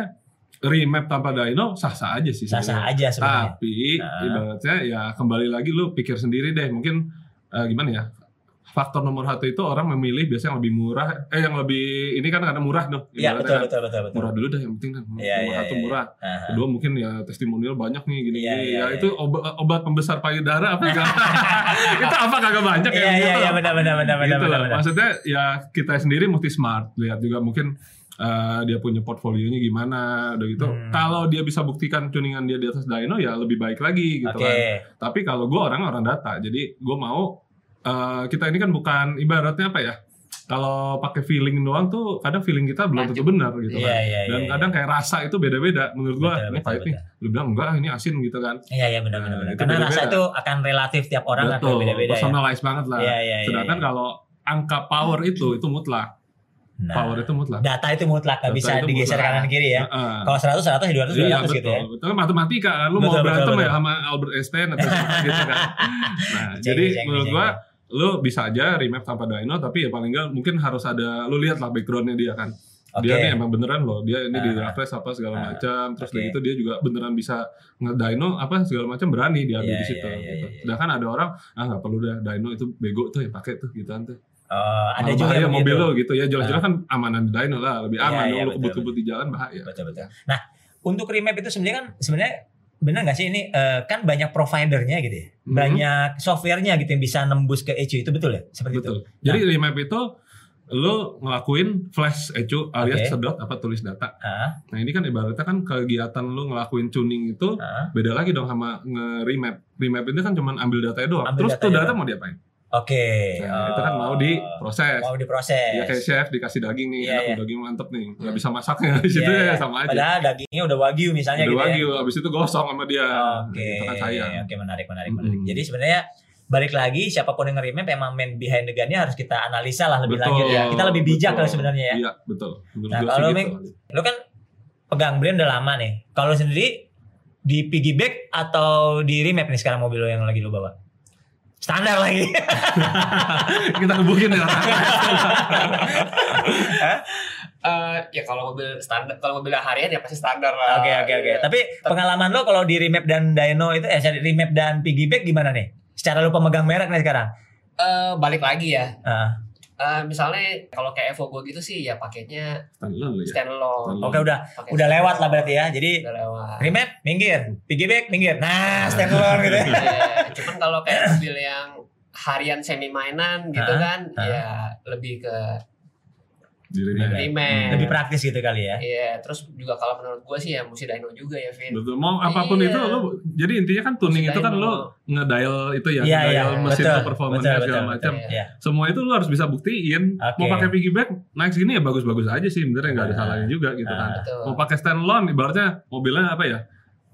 remap tanpa dyno sah-sah aja sih
Sah-sah aja sebenarnya.
Tapi
Nah.
ibaratnya ya kembali lagi lu pikir sendiri deh mungkin eh, gimana ya? Faktor nomor satu itu orang memilih biasanya yang lebih murah eh yang lebih ini kan karena murah dong
Iya betul
kan,
betul betul betul.
murah dulu dah yang penting kan
Iya,
nomor
iya,
satu
iya.
murah
Aha.
kedua mungkin ya testimonial banyak nih gini
Iya,
gini
iya,
ya
iya.
itu obat, obat pembesar payudara apa enggak itu apa kagak banyak
Iya
ya
iya iya benar benar benar benar
gitu
benar. benar.
Maksudnya ya kita sendiri mesti smart lihat juga mungkin eh, dia punya portfolionya gimana udah gitu.
Hmm.
Kalau dia bisa buktikan tuningan dia di atas dyno ya lebih baik lagi gitu
Oke.
kan. Tapi kalau gue orang orang data, jadi gue mau eh, kita ini kan bukan ibaratnya apa ya? Kalau pakai feeling doang tuh kadang feeling kita belum tentu benar gitu
Iya
kan.
iya iya.
Dan
iya.
kadang kayak rasa itu beda-beda. Menurut gue
Betul,
ini pahit nih. Lu bilang enggak ini asin gitu kan.
Iya iya benar benar
Nah,
benar.
itu
Karena rasa itu akan relatif tiap orang akan
Betul,
beda-beda ya.
personalize banget lah.
Iya iya iya.
Sedangkan
iya.
kalau angka power itu itu mutlak.
Nah,
Power itu mutlak.
data itu mutlak
Data
bisa digeser
mutlak.
kanan kiri ya.
Heeh.
Kalau 100 100 200 200
Iya
gitu
betul,
ya.
betul kan matematika kan lu
Betul,
mau berantem
betul.
ya sama Albert Einstein atau gitu kan. Nah,
Ceng,
jadi
ceng,
menurut
ceng.
gua lu bisa aja remap tanpa dyno tapi ya paling enggak mungkin harus ada lu lihat lah backgroundnya dia kan.
Oke.
Dia nih emang beneran loh, dia ini di
Ah.
refresh apa segala
Ah.
macam, terus udah gitu dia juga beneran bisa ngedyno apa segala macam berani diambil
Iya,
di situ.
iya, iya,
gitu.
iya, iya.
Sedangkan ada orang ah nggak perlu dah dyno itu bego tuh yang pakai tuh gitu tuh.
Oh, ada
Malah
juga
bahaya
yang
mobil lo gitu ya jelas-jelas kan amanan di dyno lah lebih
Iya,
aman
iya,
dong lu
betul,
kebut-kebut di jalan bahaya.
Betul betul. Nah, untuk remap itu sebenarnya kan sebenarnya benar nggak sih ini eh, kan banyak providernya gitu ya.
Mhm.
Banyak softwarenya gitu yang bisa nembus ke ECU itu betul ya? Seperti
Betul.
itu.
Jadi remap itu lo ngelakuin flash ecu alias
Oke.
sedot apa tulis data.
Ah,
Nah ini kan ibaratnya kan kegiatan lo ngelakuin tuning itu
ah.
beda lagi dong sama nge-remap. Remap itu kan cuma ambil datanya doang.
Ambil
Terus tuh
datanya
data
doang.
mau diapain?
Oke.
Nah, itu kan mau diproses.
mau diproses.
Ya kayak chef dikasih daging nih,
Iya,
enak
iya.
daging mantep nih. Nggak
Hmm.
bisa masaknya di situ
Iya,
ya
iya.
sama aja.
Padahal dagingnya udah wagyu misalnya
Udah
gitu
wagyu, abis itu gosong sama dia.
ya. Oke.
Itu kan sayang.
Oke, menarik menarik
Mm-mm.
menarik. Jadi sebenarnya balik lagi siapa pun yang nge-remap emang main behind the gun-nya harus kita analisa lah lebih
Betul,
lanjut ya. Kita lebih bijak
betul.
lah sebenarnya ya.
Iya, betul. Menurut
Nah, kalau
gitu.
Ming- Lo kan pegang brand udah lama nih. Kalau sendiri di piggyback atau di remap nih sekarang mobil lo yang lagi lo bawa? Standar lagi.
Kita kebukin ya.
Eh, ya kalau mobil standar, kalau mobil harian ya pasti standar lah.
Oke oke oke.
Iya.
Tapi pengalaman lo kalau di remap dan dyno itu eh sorry, remap dan piggyback gimana nih? Secara lo pemegang merek nih sekarang?
Eh, balik lagi ya.
Ah,
Eh, misalnya kalau kayak Evo gue gitu sih ya paketnya
Standalone lo ya.
standalone.
Oke udah
Pakai
udah lewat lah berarti ya. Jadi
Udah lewat.
remap minggir, piggyback minggir. Nah, standalone gitu. ya.
Iya, cuman kalau kayak mobil yang harian semi mainan gitu kan ya lebih ke
Di remap.
Remap.
remake.
Lebih praktis gitu kali ya.
Iya, terus juga kalau menurut gue sih ya mesti dyno juga ya, Vin.
Betul. Mau apa pun
Iya.
itu lo jadi intinya kan tuning
Mesti
itu kan lo ngedial itu ya,
Iya, iya,
ngedial mesin
betul,
performance
betul,
segala
betul,
macam.
Iya.
Iya.
Semua itu lo harus bisa buktiin.
Oke.
Mau pakai piggyback naik segini ya bagus-bagus aja sih, sebenarnya nggak ada
Ah.
salahnya juga gitu kan.
Betul.
Mau pakai standalone ibaratnya mobilnya apa ya?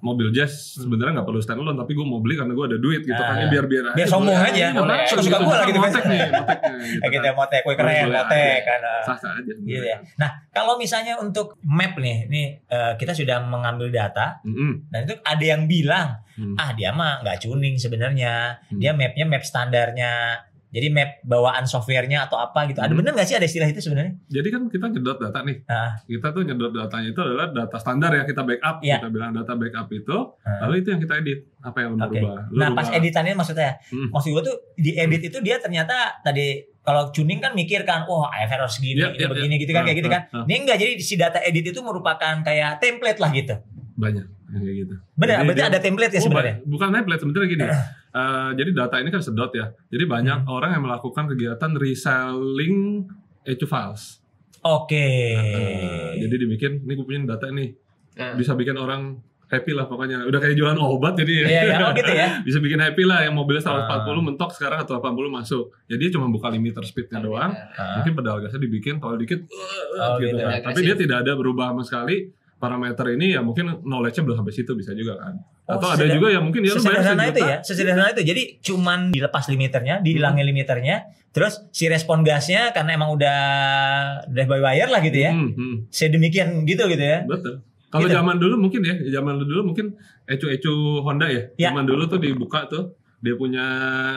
Mobil jazz sebenarnya nggak perlu standalone tapi gue mau beli karena gue ada duit gitu kan
Ah.
ya biar biar
Biar sombong aja.
Iya, benar.
Suka-suka gua lah gitu,
motek
Mas.
nih moteknya gitu kan.
motek, kue keren, motek kan. ah.
sah sah aja
Gitu ya. Nah, kalau misalnya untuk map nih, nih eh, kita sudah mengambil data dan itu ada yang bilang,
Hmm.
ah dia mah nggak tuning sebenarnya,
Hmm.
dia mapnya map standarnya. Jadi map bawaan softwarenya atau apa gitu. Ada
Hmm.
bener nggak sih ada istilah itu sebenarnya?
Jadi kan kita nyedot data nih.
Ah.
Kita tuh nyedot datanya itu adalah data standar yang kita backup.
Iya.
Kita bilang data backup itu,
Ah.
lalu itu yang kita edit. Apa yang lo mau
Oke.
rubah? Lo
Nah pas editannya maksudnya,
Hmm.
maksud gue tuh di edit itu dia ternyata tadi kalau tuning kan mikir kan, wah AFR harus segini,
Iya,
ini
iya,
begini
iya.
gitu kan
Ah,
kayak gitu
ah,
kan.
ah.
Ini enggak jadi si data edit itu merupakan kayak template lah gitu.
banyak kayak gitu.
Benar, berarti
dia-
ada template ya
Oh,
sebenarnya.
bukan template sebenarnya gini. Eh, jadi data ini kan sedot ya. Jadi banyak
Hmm.
orang yang melakukan kegiatan reselling ecu files.
Oke.
Eh, jadi dibikin, ini gue punya data nih,
Nah,
bisa bikin orang happy lah pokoknya. Udah kayak jualan obat jadi
Iya, iya, oh gitu ya.
bisa bikin happy lah yang mobilnya 140
Ah.
mentok sekarang 180 masuk. Jadi cuma buka limiter speednya doang.
Ah.
Mungkin pedal gasnya dibikin tol dikit
Oh,
gitu
gitu.
kan. Tapi dia tidak ada berubah sama sekali. Parameter ini ya mungkin knowledge-nya belum sampai situ bisa juga kan.
Oh,
Atau ada juga yang mungkin ya
Sesederhana itu ya, sesederhana itu. Jadi cuman dilepas limiternya, dihilangin limiternya, terus si respon gasnya karena emang udah udah by wire lah gitu ya.
Hmm, hmm.
Sedemikian gitu gitu ya.
Betul. Kalau
Gitu.
zaman dulu mungkin ya, zaman dulu mungkin ecu-ecu Honda ya.
Ya.
Zaman dulu tuh dibuka tuh dia punya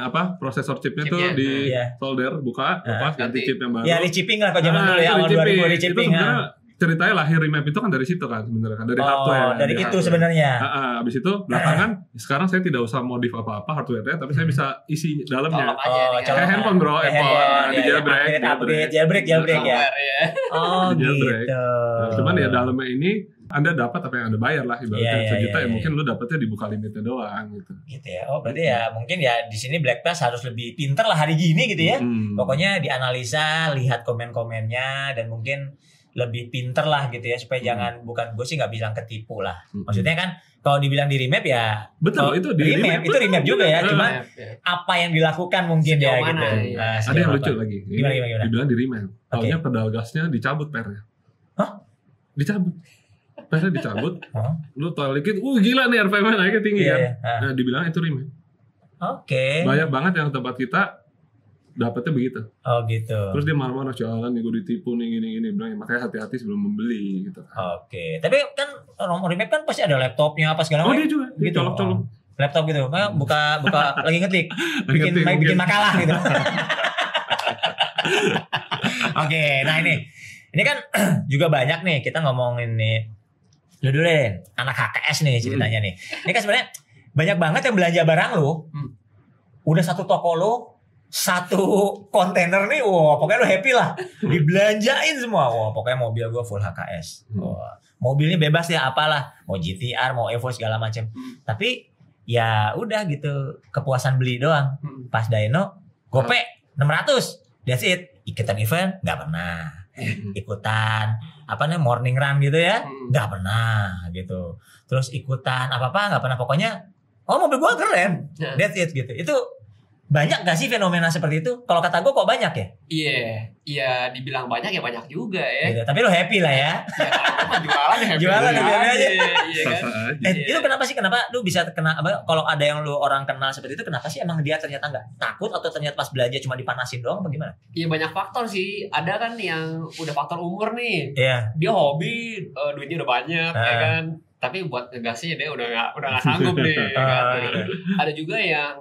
apa prosesor chipnya tuh
Chipnya.
di
Iya.
solder buka
Ah.
lepas ganti chip yang baru.
Ya rechipping lah kalau zaman
Ah,
dulu ya
itu
awal
rechipping.
2000
Itu
rechipping.
sebenarnya
ah.
Ceritanya lahir remap itu kan dari situ kan sebenarnya kan dari
oh,
hardware.
dari itu
hardware.
sebenarnya.
Ah, ah, abis itu belakangan sekarang saya tidak usah modif apa-apa hardware-nya tapi saya bisa isi dalamnya.
Oh, colok.
Kayak handphone bro, handphone
handphone,
di
ya, ya,
jailbreak,
upgrade,
jailbreak.
upgrade, jailbreak, jailbreak ya.
Ya.
Oh
Di jailbreak.
gitu.
Nah, cuman ya dalamnya ini anda dapat apa yang anda bayar lah ibaratnya
Iya, iya,
sejuta
iya,
ya
iya.
mungkin lu dapatnya dibuka limitnya doang gitu.
Gitu ya. Oh berarti ya mungkin ya di sini Black Pass harus lebih pinter lah hari gini gitu ya.
Hmm.
Pokoknya dianalisa, lihat komen-komennya dan mungkin lebih pinter lah gitu ya supaya
Hmm.
jangan bukan gue sih nggak bilang ketipu lah.
Hmm.
Maksudnya kan kalau dibilang di remap ya
betul itu di
remap, itu remap juga ya, cuma
Ya, ya.
apa yang dilakukan mungkin
Sejauh
ya
mana,
gitu.
iya.
Nah,
Ada
sejauh
yang
apa.
lucu lagi. Ini
Gimana, gimana, gimana?
Dibilang di remap. Taunya pedal gasnya dicabut pernya.
Hah?
Dicabut. Pernya dicabut. Lu tol dikit, uh gila nih RPM naiknya tinggi
Iya,
kan.
iya. Ah.
Nah, dibilang itu remap.
Oke.
Banyak banget yang tempat kita dapetnya begitu.
Oh gitu.
Terus dia marah-marah, jalan nih gue ditipu nih gini-gini. Bilang, makanya hati-hati sebelum membeli gitu.
Oke. Tapi kan nomor remap kan pasti ada laptopnya apa segala
Oh
macam.
dia juga, dia
Gitu.
colok-colok.
Oh, laptop gitu. Makanya buka buka lagi ngetik. Bikin
ngetik,
bikin makalah gitu. Oke, nah ini ini kan juga banyak nih kita ngomongin nih. Lu dulu deh, anak HKS nih ceritanya nih. Ini kan sebenarnya banyak banget yang belanja barang lu.
Hmm.
Udah satu toko lu, satu kontainer nih, wah pokoknya lu happy lah. Dibelanjain semua. Wah, pokoknya mobil gua full HKS.
Hmm.
Wah, mobilnya bebas ya apalah, mau GTR, mau Evo segala macam.
Hmm.
Tapi ya udah gitu, kepuasan beli doang
Hmm.
pas Dino gope 600 that's it ikutan event nggak pernah ikutan apa namanya morning run gitu ya
Hmm.
nggak pernah gitu terus ikutan apa apa nggak pernah pokoknya oh mobil gua keren
Ya.
that's it gitu itu banyak gak sih fenomena seperti itu kalau kata gua kok banyak ya
Iya, iya dibilang banyak ya banyak juga ya.
gitu. tapi lo happy lah ya
Ya, jualan ya.
Jualan
happy
happy aja.
Iya kan.
Sasa aja.
Eh,
Iya.
itu kenapa sih kenapa lu bisa kena apa kalau ada yang lu orang kenal seperti itu kenapa sih emang dia ternyata nggak takut atau ternyata pas belanja cuma dipanasin doang apa gimana?
Iya banyak faktor sih. Ada kan yang udah faktor umur nih.
Iya.
Dia hobi, eh, duitnya udah banyak, ya
Ah.
kan. Tapi buat ngegasnya dia udah gak, udah gak sanggup nih. ya kan?
Ah.
Ada juga yang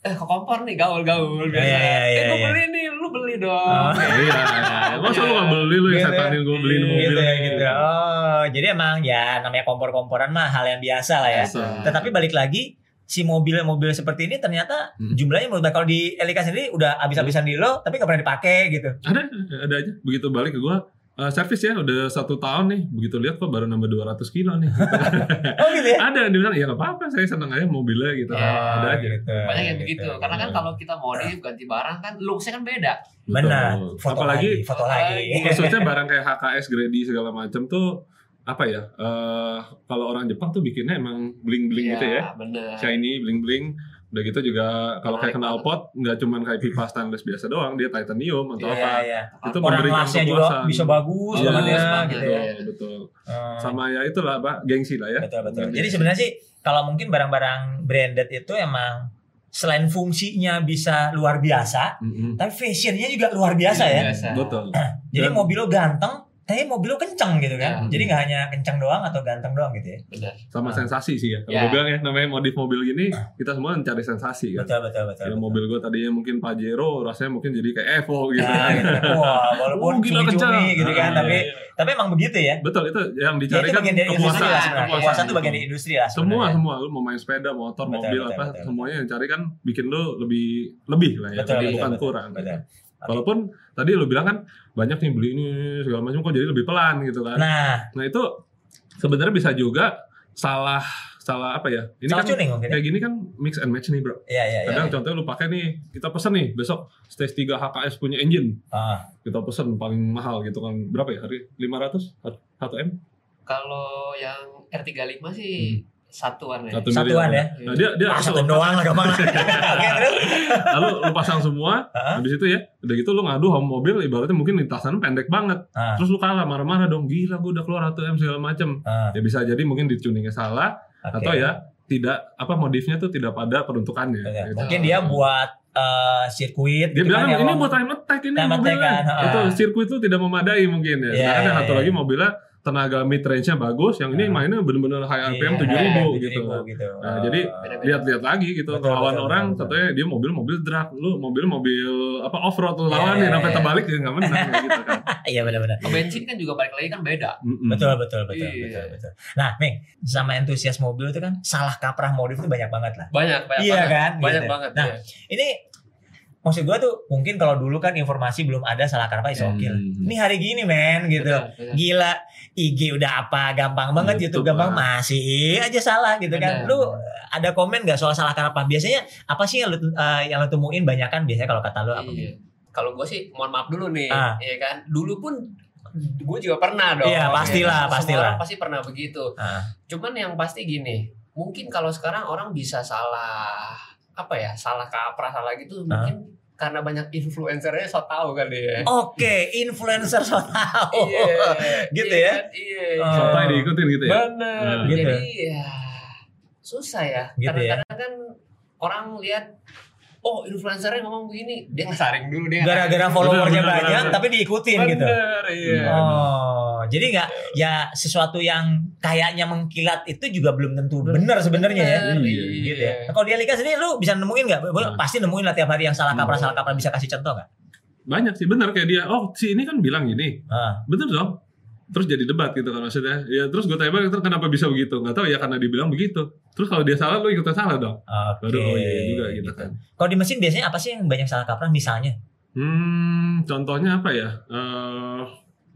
eh ke kompor nih gaul-gaul biasa.
Iya, iya, iya,
eh gue
iya.
beli nih, lu beli dong.
Oh.
Iya, masa lu gak beli lu yang
Gitu.
setanin gue beliin mobil
gitu ya gitu. Oh, jadi emang ya namanya kompor-komporan mah hal yang biasa lah ya.
Biasa.
Tetapi balik lagi si mobil-mobil seperti ini ternyata
Hmm.
jumlahnya menurut kalau di Elika sendiri udah habis-habisan di lo tapi nggak pernah dipakai gitu.
Ada, ada aja. Begitu balik ke gue, eh, servis ya udah satu tahun nih. Begitu lihat kok baru nambah 200 kilo nih.
Oh gitu ya.
ada yang bilang, ya gak apa-apa saya seneng aja mobilnya gitu.
Ya,
ada aja.
gitu.
Banyak yang
Gitu.
begitu. Karena kan kalau kita modif ganti barang kan looksnya kan beda.
benar,
Betul.
foto
Apalagi
lagi, foto lagi.
khususnya barang kayak HKS, Grady segala macam tuh apa ya? eh, kalau orang Jepang tuh bikinnya emang bling-bling gitu ya.
bener.
Shiny, bling-bling. Udah gitu juga kalau kayak
Menarik
knalpot nggak cuman kayak pipa stainless biasa doang, dia titanium atau
Iya,
apa.
iya.
Itu
Orang
memberikan
kelasnya juga
kepuasan.
bisa bagus
Iya,
banget ya gitu
betul,
ya.
ya.
betul.
Hmm.
Sama ya itulah Pak, gengsi lah ya.
Betul betul.
Gengsi.
Jadi sebenarnya sih kalau mungkin barang-barang branded itu emang selain fungsinya bisa luar biasa,
Mm-mm.
tapi fashionnya juga luar biasa ya.
Biasa.
Betul.
Jadi
Dan-
mobil lo ganteng, tapi mobil lo kenceng gitu kan.
Ya.
Jadi nggak hanya kenceng doang atau ganteng doang gitu ya.
Bener.
Sama sensasi sih ya. Kalau
Ya.
gue bilang ya namanya modif mobil gini, kita semua mencari sensasi kan.
Betul betul betul.
Ya,
betul.
mobil gue tadinya mungkin Pajero, rasanya mungkin jadi kayak Evo gitu.
Nah, gitu. Wah, walaupun
Oh, gila
cumi-cumi
kencang.
gitu kan,
Ah,
tapi tapi emang begitu ya.
Betul itu yang
Ya,
dicari
itu
kan
bagian dari industri
kepuasan.
lah sebenarnya. Kepuasan itu
betul.
bagian dari industri lah
semua
sebenarnya.
semua lu mau main sepeda, motor,
Betul,
mobil
betul,
apa
betul.
semuanya yang cari kan bikin lu lebih lebih lah ya,
Betul,
jadi
betul,
bukan
betul,
kurang.
betul.
Walaupun tadi lu bilang kan banyak nih beli ini segala macam kok jadi lebih pelan gitu kan.
Nah,
Nah itu sebenarnya bisa juga salah salah apa ya? Ini
salah
kan
tuning mungkin. ya?
kayak gini kan mix and match nih bro.
Iya iya iya.
Kadang contohnya lu pakai nih, kita pesen nih besok stage 3 HKS punya engine.
Ah,
Kita pesen paling mahal gitu kan. Berapa ya? Hari 500? 1 M?
Kalau yang R35 sih satuan ya.
Satu
Satuan
miliar.
ya?
Nah, dia dia
ah, satu doang lah gampang lah. Oke, terus.
lalu lu pasang semua,
Hah?
habis itu ya, udah gitu lu ngadu sama mobil ibaratnya mungkin lintasan pendek banget.
Ah,
Terus lu kalah marah-marah dong, gila gua udah keluar 1 M segala macem
ah,
Ya bisa jadi mungkin di tuningnya salah
oke.
atau ya tidak apa modifnya tuh tidak pada peruntukannya.
Betul.
gitu.
Mungkin dia buat eh, sirkuit
Dia
gitu
bilang
kan,
ini buat time attack ini
Time attack
mobilnya.
kan, ha.
Itu sirkuit itu tidak memadai mungkin ya.
Iya,
Sedangkan yang
iya,
satu
iya.
lagi mobilnya tenaga mid range-nya bagus, yang ini mainnya bener-bener high RPM
Iya,
7000
7000
gitu.
gitu.
Nah,
Oh.
jadi. Lihat-lihat lagi gitu
Betul,
lawan
betul,
orang
betul,
katanya dia mobil-mobil drag, lu mobil-mobil apa off-road lu
Iya,
lawanin
iya,
sampai
iya.
terbalik ya nggak menang gitu kan.
Iya benar-benar.
Bensin kan juga balik lagi kan beda.
Betul betul betul
Iya.
betul betul. Nah, Ming, sama entusias mobil itu kan salah kaprah modif itu banyak banget lah.
Banyak, banyak
Iya
banget.
kan?
Banyak
Gitu.
banget.
Nah,
iya.
Ini maksud gua tuh mungkin kalau dulu kan informasi belum ada salah kaprah is oke lah.
Hmm.
Ini hari gini men gitu.
Betul, betul.
Gila, IG udah apa gampang banget
YouTube
YouTube gampang masih aja salah gitu kan.
Benar.
Lu ada komen gak soal salah kaprah? Biasanya apa sih yang lu eh, yang lu temuin banyak kan biasanya kalau kata lu apa?
Iya. Kalau gue sih, mohon maaf dulu nih,
Ah.
ya kan. Dulu pun gue juga pernah dong.
Iya,
ya
pastilah?
Semua
pastilah.
orang pasti pernah begitu.
Ah.
Cuman yang pasti gini, mungkin kalau sekarang orang bisa salah apa ya, salah kaprah salah gitu,
Ah.
mungkin karena banyak influencernya so tau kali ya.
Oke, influencer so tahu. Gitu
iya
ya?
kan? Iya.
Oh.
Sampai diikutin gitu ya.
Bener.
Nah.
Gitu.
Jadi ya susah ya.
Gitu ya?
Kadang-kadang kan orang lihat oh influencernya ngomong begini, dia ngesaring dulu dia.
Gara-gara followernya
Benar, benar,
banyak
benar.
tapi diikutin gitu.
Bener, iya.
Oh, jadi nggak ya sesuatu yang kayaknya mengkilat itu juga belum tentu benar sebenarnya ya.
Bener,
Iya.
Gitu ya. Nah, kalau dia Lika sendiri lu bisa nemuin nggak?
Nah.
Pasti nemuin lah tiap hari yang salah kaprah salah kaprah bisa kasih contoh nggak?
Banyak sih bener kayak dia. Oh si ini kan bilang gini,
Ah,
bener dong. Terus jadi debat gitu kan maksudnya. Ya terus gue tanya balik terus kenapa bisa begitu? Nggak tahu ya karena dibilang begitu. Terus kalau dia salah lu ikutan salah dong.
Oke.
Baru oh iya juga gitu kan.
Kalau di mesin biasanya apa sih yang banyak salah kaprah misalnya?
Hmm, contohnya apa ya? Eh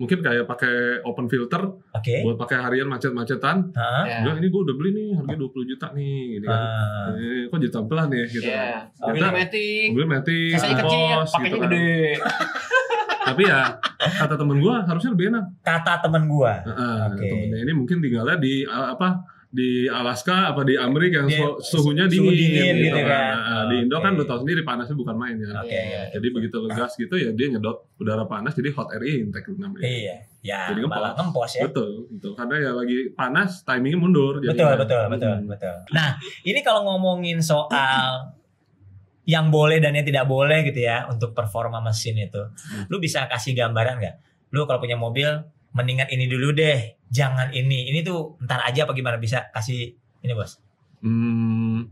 mungkin kayak pakai open filter
Oke.
buat pakai harian macet-macetan.
Hah?
Ya.
Bilang ini gue udah beli nih harganya 20 juta nih gitu kan.
Ah.
Eh, kok jadi tampilan ya gitu.
Iya.
kan.
Mobilnya matic.
Mobil matic,
kecil,
kompos,
pakainya
gitu kan.
gede.
Tapi ya kata temen gue harusnya lebih enak.
Kata temen gua.
Heeh,
Oke.
Temennya ini mungkin tinggalnya di uh, apa di Alaska apa di Amerika yang
Di-
suhunya
suhu
dingin,
dingin gitu
gitu
kan.
Nah, di Indo kan lu tau sendiri panasnya bukan main ya.
Oke.
Iya.
Jadi begitu lu gas gitu ya dia nyedot udara panas jadi hot air intake namanya.
Iya. Ya,
Jadi
malah ngempos ya.
Betul, betul. Karena ya lagi panas, timingnya mundur.
Betul,
jadinya.
betul, betul,
Hmm.
betul. Nah, ini kalau ngomongin soal yang boleh dan yang tidak boleh gitu ya untuk performa mesin itu, lu bisa kasih gambaran nggak? Lu kalau punya mobil, mendingan ini dulu deh, jangan ini. Ini tuh ntar aja apa gimana bisa kasih ini bos?
Hmm,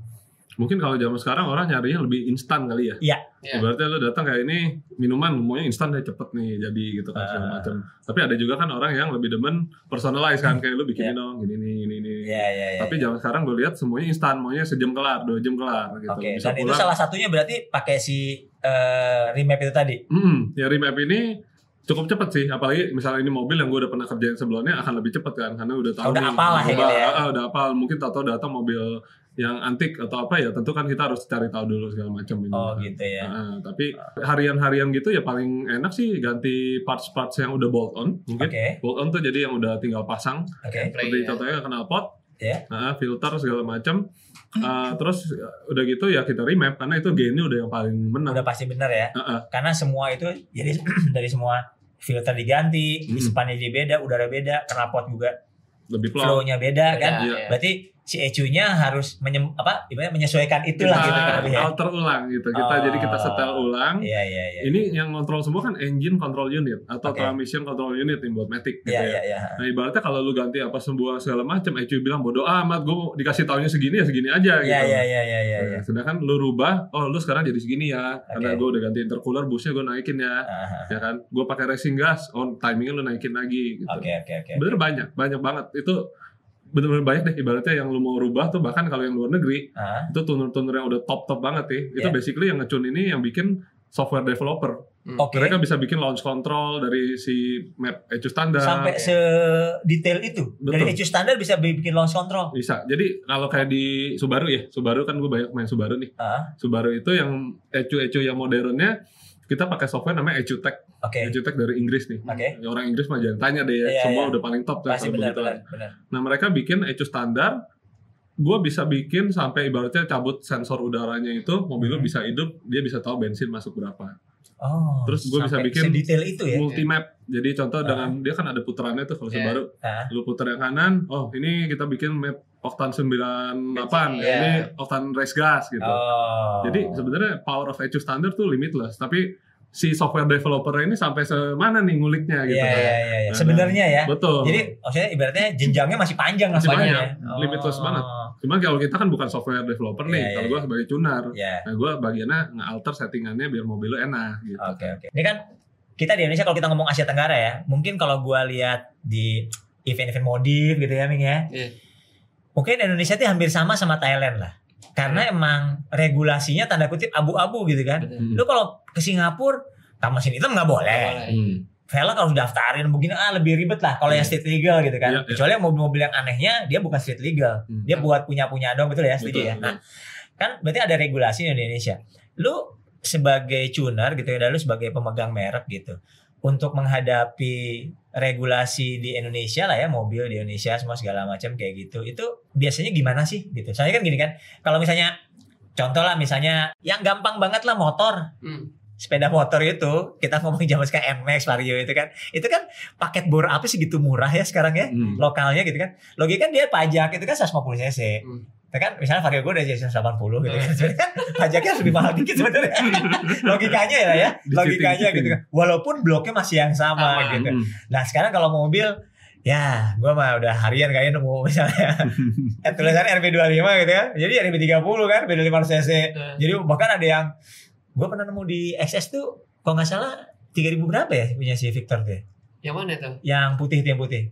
mungkin kalau zaman sekarang orang nyarinya lebih instan kali ya.
Iya.
Iya.
Ibaratnya lu datang kayak ini minuman maunya instan deh cepet nih jadi gitu kan segala
Ah.
macam. Tapi ada juga kan orang yang lebih demen personalize kan kayak lu bikinin dong gini nih ini nih.
Iya, iya, iya.
Tapi zaman sekarang gue lihat semuanya instan, maunya sejam kelar, dua jam kelar gitu.
Oke,
Bisa
dan itu
pulang.
salah satunya berarti pakai si eh, remap itu tadi.
Mm, ya remap ini cukup cepet sih, apalagi misalnya ini mobil yang gue udah pernah kerjain sebelumnya akan lebih cepet kan, karena udah tahu
Udah
nih,
hafal lah ya gitu ya.
Ah, udah apal, mungkin tahu-tahu datang mobil yang antik atau apa ya, tentu kan kita harus cari tahu dulu segala macam ini.
Oh
kan.
gitu ya.
Ah, tapi harian-harian gitu ya paling enak sih ganti parts-parts yang udah bolt on mungkin.
Oke,
Bolt on tuh jadi yang udah tinggal pasang,
oke.
Play,
seperti
ya.
contohnya knalpot,
Ya.
ah, filter segala macam. Ah, terus ya, udah gitu ya kita remap karena itu gainnya udah yang paling menang.
Udah pasti benar ya.
Ah, ah.
Karena semua itu jadi dari semua filter diganti,
Hmm.
ispannya jadi beda, udara beda, knalpot juga
lebih
flow-nya beda kan.
Beda,
Iya.
iya.
Berarti si ECU-nya harus menyem, apa ibaratnya menyesuaikan itulah
kita
gitu kan ya.
alter ulang gitu. Kita
Oh.
jadi kita setel ulang.
Iya iya iya.
Ini yang kontrol semua kan engine control unit atau
Oke.
transmission control unit yang buat Matic gitu
Iya
ya.
iya iya.
Nah ibaratnya kalau lu ganti apa semua segala macam, ECU bilang bodoh amat, gue dikasih taunya segini ya segini aja gitu.
Iya iya iya iya iya.
Nah, sedangkan lu rubah, oh lu sekarang jadi segini ya,
Oke.
karena gue udah ganti intercooler, busnya gue naikin ya,
Aha.
ya kan? Gue pakai racing gas, on timingnya lu naikin lagi. Gitu.
Oke oke oke.
Bener banyak, banyak banget. Itu bener-bener banyak deh. Ibaratnya yang lu mau rubah tuh bahkan kalau yang luar negeri
Ah,
itu tuner-tuner yang udah top-top banget ya. Itu
Iya.
basically yang ngecun ini yang bikin software developer.
Oke.
Mereka bisa bikin launch control dari si map ECU standar.
Sampai sedetail itu. Dari
Betul.
ECU standar bisa bikin launch control.
bisa. Jadi kalau kayak di Subaru ya, Subaru kan gue banyak main Subaru nih.
Ah,
Subaru itu yang ECU-ECU yang modernnya kita pakai software namanya ECUTech.
Oke.
ECUTech dari Inggris nih.
Oke.
Ya, orang Inggris mah jangan tanya deh ya,
Iya,
semua
iya.
udah paling top kan
Pasti benar benar benar.
Nah mereka bikin ECU standar, gue bisa bikin sampai ibaratnya cabut sensor udaranya itu, mobil lu
Hmm.
bisa hidup, dia bisa tahu bensin masuk berapa.
Oh.
Terus gua bisa bikin
sedetail itu ya.
Multi map, jadi contoh
Ah.
dengan dia kan ada putarannya tuh kalau
Iya.
Subaru,
Ah,
lu putar yang kanan, oh ini kita bikin map oktan 98,
Iya.
ini oktan race gas gitu.
Oh.
Jadi sebenarnya power of ECU standar tuh limitless, tapi si software developer ini sampai semana nih nguliknya gitu
Iya
kan.
iya iya. iya.
Nah,
Sebenarnya ya.
Betul.
Jadi maksudnya ibaratnya jenjangnya masih panjang lah
Masih
sebenarnya
panjang,
ya.
limitless banget. Cuman kalau kita kan bukan software developer nih,
Iya, iya,
kalau gue sebagai tuner,
Iya.
nah gue bagiannya nge-alter settingannya biar mobil lu enak gitu.
Oke oke. Ini kan kita di Indonesia kalau kita ngomong Asia Tenggara ya, mungkin kalau gua lihat di event-event modif gitu ya, Ming ya.
Iya.
Mungkin Indonesia itu hampir sama sama Thailand lah. Karena emang regulasinya tanda kutip abu-abu gitu kan.
Betul.
Hmm.
Lu kalau ke Singapura sama mesin hitam nggak boleh.
Boleh.
Hmm.
Velg harus daftarin begini ah lebih ribet lah kalau yang
Iya.
street legal gitu kan.
Iya.
Kecuali yang mobil-mobil yang anehnya dia bukan street legal.
Hmm.
Dia buat punya-punya dong betul ya, setuju
Betul,
ya.
betul.
Nah, kan berarti ada regulasi di Indonesia. Lu sebagai tuner gitu ya, dan lu sebagai pemegang merek gitu. Untuk menghadapi regulasi di Indonesia lah ya, mobil di Indonesia semua segala macam kayak gitu. Itu biasanya gimana sih gitu? Soalnya kan gini kan, kalau misalnya contoh lah misalnya yang gampang banget lah motor
Hmm.
sepeda motor itu kita ngomongin zaman sekarang MX Vario itu kan itu kan paket bor apa segitu murah ya sekarang ya
Hmm.
lokalnya gitu kan logika kan dia pajak itu kan 150 cc
Hmm.
Itu kan misalnya Vario gue udah jadi 180 gitu kan sebenarnya kan pajaknya lebih mahal dikit sebenarnya logikanya ya ya logikanya gitu kan walaupun bloknya masih yang sama,
Sama.
gitu
Hmm.
nah sekarang kalau mobil ya gue mah udah harian kayaknya nemu misalnya eh, tulisannya RB25 gitu ya jadi RB30 kan beda 500 cc
Nah,
jadi bahkan ada yang gue pernah nemu di XS tuh kalau nggak salah 3000 berapa ya punya si Victor tuh ya?
Yang mana tuh?
Yang putih itu yang putih.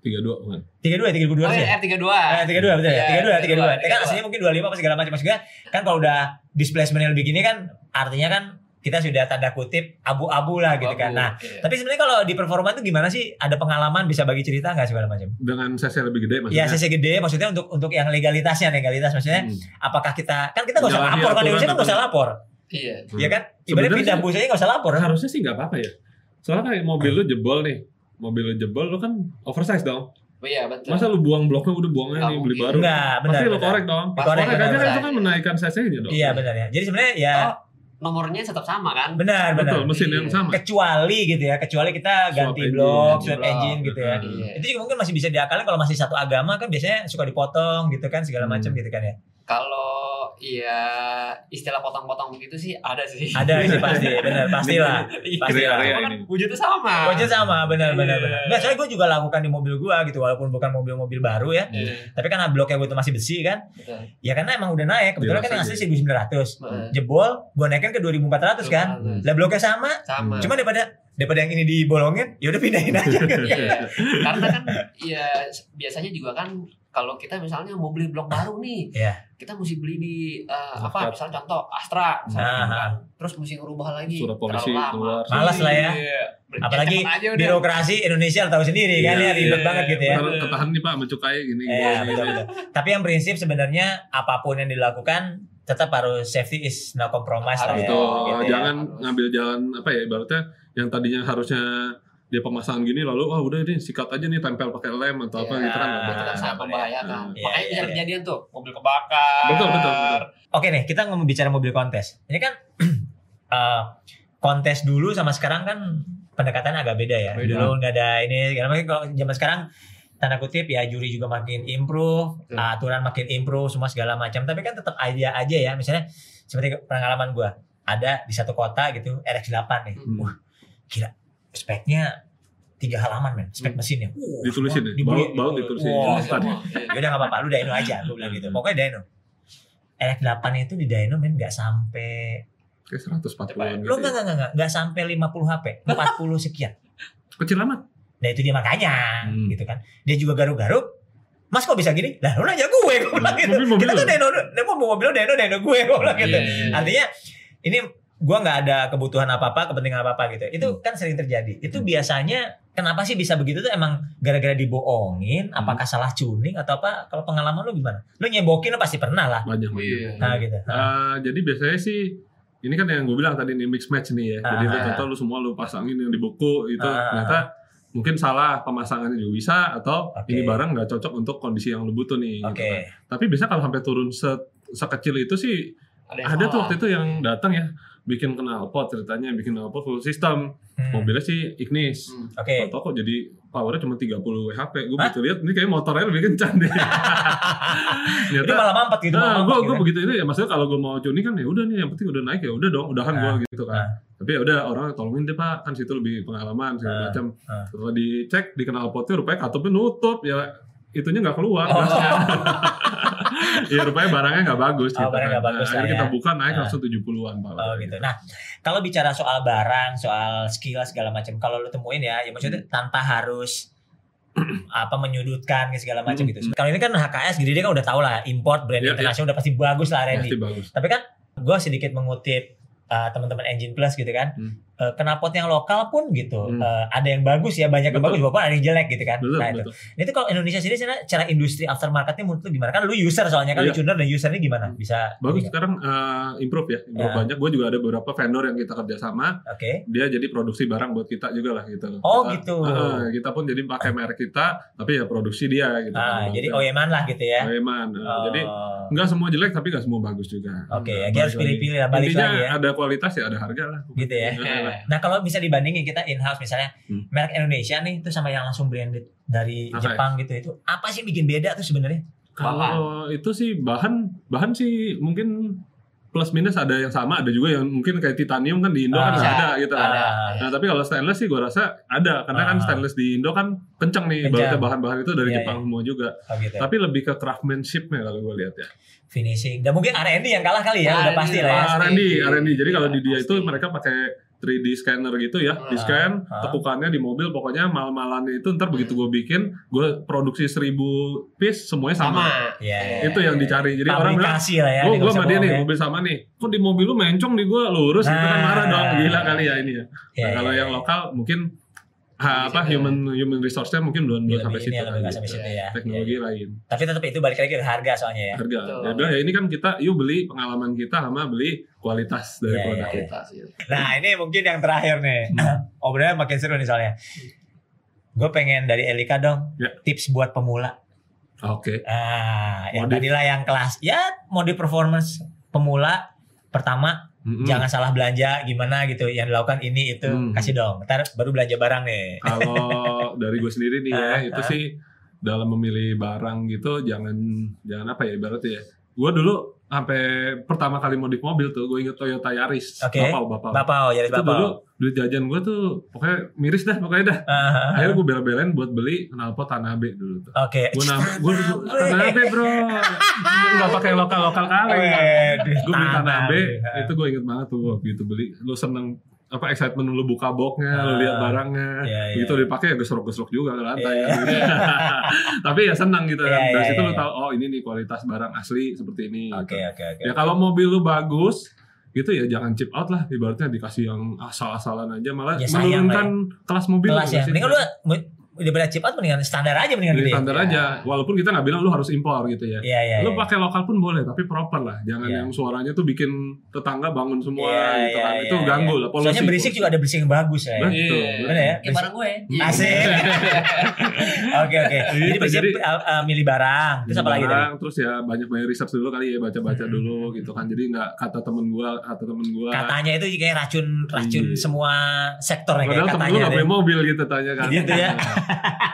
tiga dua kan
32 32
Oh
sih.
ya R32.
Eh, 32 betul ya?
Iya,
32 32.
32.
Kan aslinya mungkin 25 apa segala macam maksudnya kan kalau udah displacement lebih gini kan artinya kan kita sudah tanda kutip abu-abu lah gitu kan. Nah,
Iya.
tapi sebenarnya kalau di performa itu gimana sih? Ada pengalaman bisa bagi cerita nggak segala macam?
dengan CC lebih gede maksudnya
Iya, CC gede maksudnya untuk untuk yang legalitasnya, legalitas maksudnya
Hmm.
apakah kita kan kita nggak usah lapor kan Indonesia kan nggak usah lapor.
Iya.
Iya kan? Ibaratnya
Sebenarnya
pindah bus aja nggak usah lapor.
harusnya sih nggak apa-apa ya soalnya kayak mobil lu jebol nih mobil lu jebol lu kan oversize dong
Oh iya betul.
masa lu buang bloknya udah buangnya nih beli baru
Enggak, benar.
pasti lu korek dong
Pas
Korek,
aja kan itu kan menaikkan CC-nya dong
Iya benar ya. Jadi sebenarnya ya
Oh, nomornya tetap sama kan?
benar benar.
betul mesin yang sama
Kecuali gitu ya, kecuali kita
Swap
ganti
engine.
blok, swap engine gitu ya.
Iya.
Itu juga mungkin masih bisa diakalin kalau masih satu agama kan biasanya suka dipotong gitu kan segala macam
Hmm.
gitu kan ya.
Kalau ya istilah potong-potong begitu sih ada sih.
Ada sih pasti, benar pastilah.
Iya.
Pastilah.
Area
Cuma kan wujudnya sama.
Wajah sama, benar benar
Iya.
benar. Enggak, soalnya gue juga lakukan di mobil gua gitu walaupun bukan mobil-mobil baru ya.
Iya,
Tapi kan bloknya gue itu masih besi kan.
betul.
Ya karena emang udah naik. Kebetulan kan yang asli 1900.
Betul.
Jebol, gue naikin ke 2400 kan. Lah bloknya sama,
Sama.
Cuma daripada daripada yang ini dibolongin, ya udah pindahin aja.
Iya. Karena kan ya biasanya juga kan kalau kita misalnya mau beli blok baru nih,
Iya.
kita mesti beli di eh, apa? Misalnya contoh Astra, misalnya,
Nah.
kan. terus mesti ngerubah lagi.
Surat polisi keluar.
Malas lah ya.
Iya.
Apalagi. Birokrasi Indonesia tahu sendiri kan
Iya,
ya ribet
iya,
banget gitu ya.
ketahan nih pak mencukai gini
Iya,
gini,
betul, betul. Tapi yang prinsip sebenarnya apa pun yang dilakukan tetap harus safety is no compromise lah ya.
Harus.
Betul,
Gitu ya.
jangan
Harus.
ngambil jalan apa ya ibaratnya yang tadinya harusnya dia pemasangan gini lalu wah udah ini sikat aja nih tempel pakai lem atau apa
Iya,
gitu kan nggak
itu
boleh.
kan sangat
Iya,
membahayakan.
iya,
Makanya
iya,
bisa
iya.
kejadian tuh mobil kebakar.
Betul, betul, betul.
Oke nih, kita ngomong bicara mobil kontes. Ini kan eh, kontes dulu sama sekarang kan pendekatannya agak beda ya.
Beda.
Dulu nggak ada ini, karena mungkin kalau zaman sekarang tanda kutip ya juri juga makin improve,
Betul.
aturan makin improve, semua segala macam. Tapi kan tetap aja aja ya. Misalnya seperti pengalaman gua ada di satu kota gitu RX8 nih.
Hmm.
Wah, gila. Speknya tiga halaman men, spek
Hmm.
mesinnya. Uh,
Ditulisin ya?
dibeli-
Baut- baut ditulisin. Tadi.
ya udah nggak apa-apa lu dyno aja gue bilang gitu pokoknya dyno RX8 itu di dyno men nggak sampai
Kayak 140
lu nggak nggak nggak nggak sampai 50 HP 40 sekian
Kecil amat.
nah itu dia makanya
Hmm.
gitu kan dia juga garuk-garuk Mas kok bisa gini? Lah lu nanya gue, gue bilang gitu.
Mobil-mobil
Kita tuh Deno mau mobil lu Deno, Deno gue, gue bilang gitu. Artinya ini gua nggak ada kebutuhan apa-apa, kepentingan apa-apa gitu. Itu kan sering terjadi. Itu
Hmm.
biasanya kenapa sih bisa begitu tuh emang gara-gara dibohongin, apakah salah tuning atau apa? Kalau pengalaman lu gimana? Lu nyebokin lu pasti pernah lah.
Banyak.
Iya.
Nah gitu. Nah,
Eh, jadi biasanya sih ini kan yang gue bilang tadi nih mix match nih ya. Jadi lu
Ah.
contoh lu semua lu pasangin yang di buku itu
Ah.
ternyata mungkin salah pemasangannya juga bisa atau
Oke.
ini barang nggak cocok untuk kondisi yang lu butuh nih.
Oke.
gitu kan. Tapi biasanya kalau sampai turun se- sekecil itu sih
yang
ada tuh waktu itu yang datang ya bikin knalpot ceritanya bikin knalpot full system
Hmm.
mobilnya sih Ignis
Hmm.
Oke.
Tau kok jadi powernya cuma 30 WHP gue begitu lihat ini kayak motornya lebih kencang deh
Itu
ternyata
malah mampet gitu,
Nah, gue gue
gitu.
begitu ini ya maksudnya kalau gue mau tuning kan ya udah nih yang penting udah naik ya udah dong udahan
Ah.
gue gitu kan
Ah.
tapi ya udah orang tolongin deh pak kan situ lebih pengalaman segala
Ah,
macam
ah.
setelah dicek di knalpotnya rupanya katupnya nutup ya itunya nggak keluar
Oh.
ya rupanya barangnya nggak bagus
Oh, barangnya nggak
kan.
bagus
Nah,
ya.
kita buka naik
Ah.
langsung 70-an pak
Oh gitu. Nah, kalau bicara soal barang, soal skill segala macam, kalau lu temuin ya, ya maksudnya tanpa harus apa menyudutkan ke segala macam
Hmm,
gitu. Kalau ini kan HKS gede dia kan udah tahu lah import brand
Iya,
internasional udah pasti bagus lah Randy.
pasti bagus
Tapi kan gue sedikit mengutip uh, teman-teman Engine Plus gitu kan.
Hmm.
Uh, knalpot yang lokal pun gitu.
Hmm.
uh, ada yang bagus ya, banyak yang
Betul.
bagus walaupun ada yang jelek gitu kan.
betul
nah, itu.
betul
Itu kalau Indonesia sendiri sebenarnya cara industri aftermarketnya menurut lu gimana? Kan lu user soalnya kan
Iya.
lu tuner dan user ini gimana? Bisa
bagus sekarang eh, improve ya improve
Ya.
banyak gue juga ada beberapa vendor yang kita kerjasama
Oke.
dia jadi produksi barang buat kita juga lah gitu
Oh,
Kita-
gitu.
eh, kita pun jadi pakai merek kita tapi ya produksi dia gitu
Ah,
kan.
jadi OEM-an lah gitu ya.
OEM-an. Eh,
Oh.
jadi nggak semua jelek tapi nggak semua bagus juga
Oke, ya,
Nah,
dia harus pilih-pilih lah, balik
Intinya
lagi ya.
ada kualitas ya ada harga lah
Gitu ya.
Eh,
Nah kalau bisa dibandingin kita in-house misalnya
Hmm.
merek Indonesia nih itu sama yang langsung branded dari
ya?
Jepang gitu itu apa sih bikin beda tuh sebenarnya?
Kalau itu sih bahan bahan sih mungkin plus minus ada yang sama ada juga yang mungkin kayak titanium kan di Indo
Ah,
kan
bisa.
ada gitu kan.
Ada.
Nah tapi kalau stainless sih gue rasa ada karena kan
Ah.
stainless di Indo kan kenceng nih
Kenceng.
bahan-bahan itu dari
Iya,
Jepang semua juga.
Oh gitu.
Tapi lebih ke craftsmanshipnya kalau gue lihat ya.
Finishing. Dan mungkin R&D yang kalah kali ya, udah
R&D
pasti lah ya.
R&D, R&D. Jadi kalau
Iya,
di dia itu
pasti.
mereka pakai 3D scanner gitu ya, di scan,
Ah.
tekukannya di mobil, pokoknya mal-malannya itu ntar begitu gue bikin, gue produksi 1000 piece semuanya sama.
sama
Iya.
Itu yang dicari. Jadi orang bilang,
lah ya.
Oh, gue sama dia nih,
ngomongnya.
mobil sama nih. Kok di mobil lu mencong di gue lurus, gitu kan
Nah.
marah dong. Gila kali ya ini ya.
Iya,
Nah, kalau
iya,
yang
iya.
lokal mungkin ha, apa human human resource-nya mungkin belum belum sampai situ.
ya, lebih sampai situ ya.
Teknologi lain.
Tapi tetap itu balik lagi ke harga soalnya ya.
Harga. Bilang ya ini kan kita yuk beli pengalaman kita sama beli kualitas dari
Iya,
produk
iya,
kita.
gitu.
Nah ini mungkin yang terakhir nih. Obrolannya makin seru nih soalnya. Gue pengen dari Elika dong
Ya.
tips buat pemula.
Oke.
Ah, yang
Modif.
tadilah yang kelas ya mode performance pemula pertama
Mm-mm.
jangan salah belanja gimana gitu yang dilakukan ini itu
Hmm.
kasih dong ntar baru belanja barang nih
Kalau dari gue sendiri nih ya,
Ah,
itu
ah.
sih dalam memilih barang gitu jangan jangan apa ya ibaratnya ya. Gue dulu sampai pertama kali modif mobil tuh gue inget Toyota Yaris.
Oke.
Bapau, bapau.
bapak oh Yaris
Itu
bapak
dulu duit jajan gue tuh pokoknya miris dah pokoknya dah.
Ah,
Akhirnya gue bela-belain buat beli knalpot Tanabe dulu tuh.
oke
Gue nam, gue Tanabe bro, nggak pakai lokal lokal kali. Gue beli
Tanabe.
Tanabe, itu gue inget banget tuh waktu itu beli. Lu seneng apa excitement lu buka boxnya, lu
Ah.
lihat barangnya,
Iya, iya.
begitu dipakai ya gesrok-gesrok juga ke lantai.
Iya.
kan. Tapi ya senang gitu kan.
Iya,
Dari
iya,
situ lu
iya.
tahu oh ini nih kualitas barang asli seperti ini.
oke
gitu.
oke oke
Ya kalau mobil lu bagus gitu ya jangan chip out lah ibaratnya dikasih yang asal-asalan aja malah
Ya,
menurunkan kelas mobil
kelas ya mendingan lu daripada chip out mendingan standar aja mendingan
Jadi
gitu ya
standar aja walaupun kita nggak bilang lu harus impor gitu ya
iya iya
lu
iya.
pakai lokal pun boleh tapi proper lah jangan
Iya.
yang suaranya tuh bikin tetangga bangun semua
Iya,
gitu
iya,
kan
iya,
itu
iya.
ganggu lah polusi
soalnya berisik juga ada berisik yang bagus ya
Betul,
Iya.
bener ya
Kayak barang gue.
Asik. Oke oke. Jadi
Gitu, jadi-
uh, uh, milih barang. Terus apa lagi?
Barang, terus ya banyak banyak research dulu kali ya baca-baca
Hmm.
dulu gitu kan jadi nggak kata temen gua kata temen gua
Katanya itu kayak racun racun semua sektor ya
Padahal temen
katanya.
lu gak
deh.
punya mobil gitu tanya kan
Gitu ya.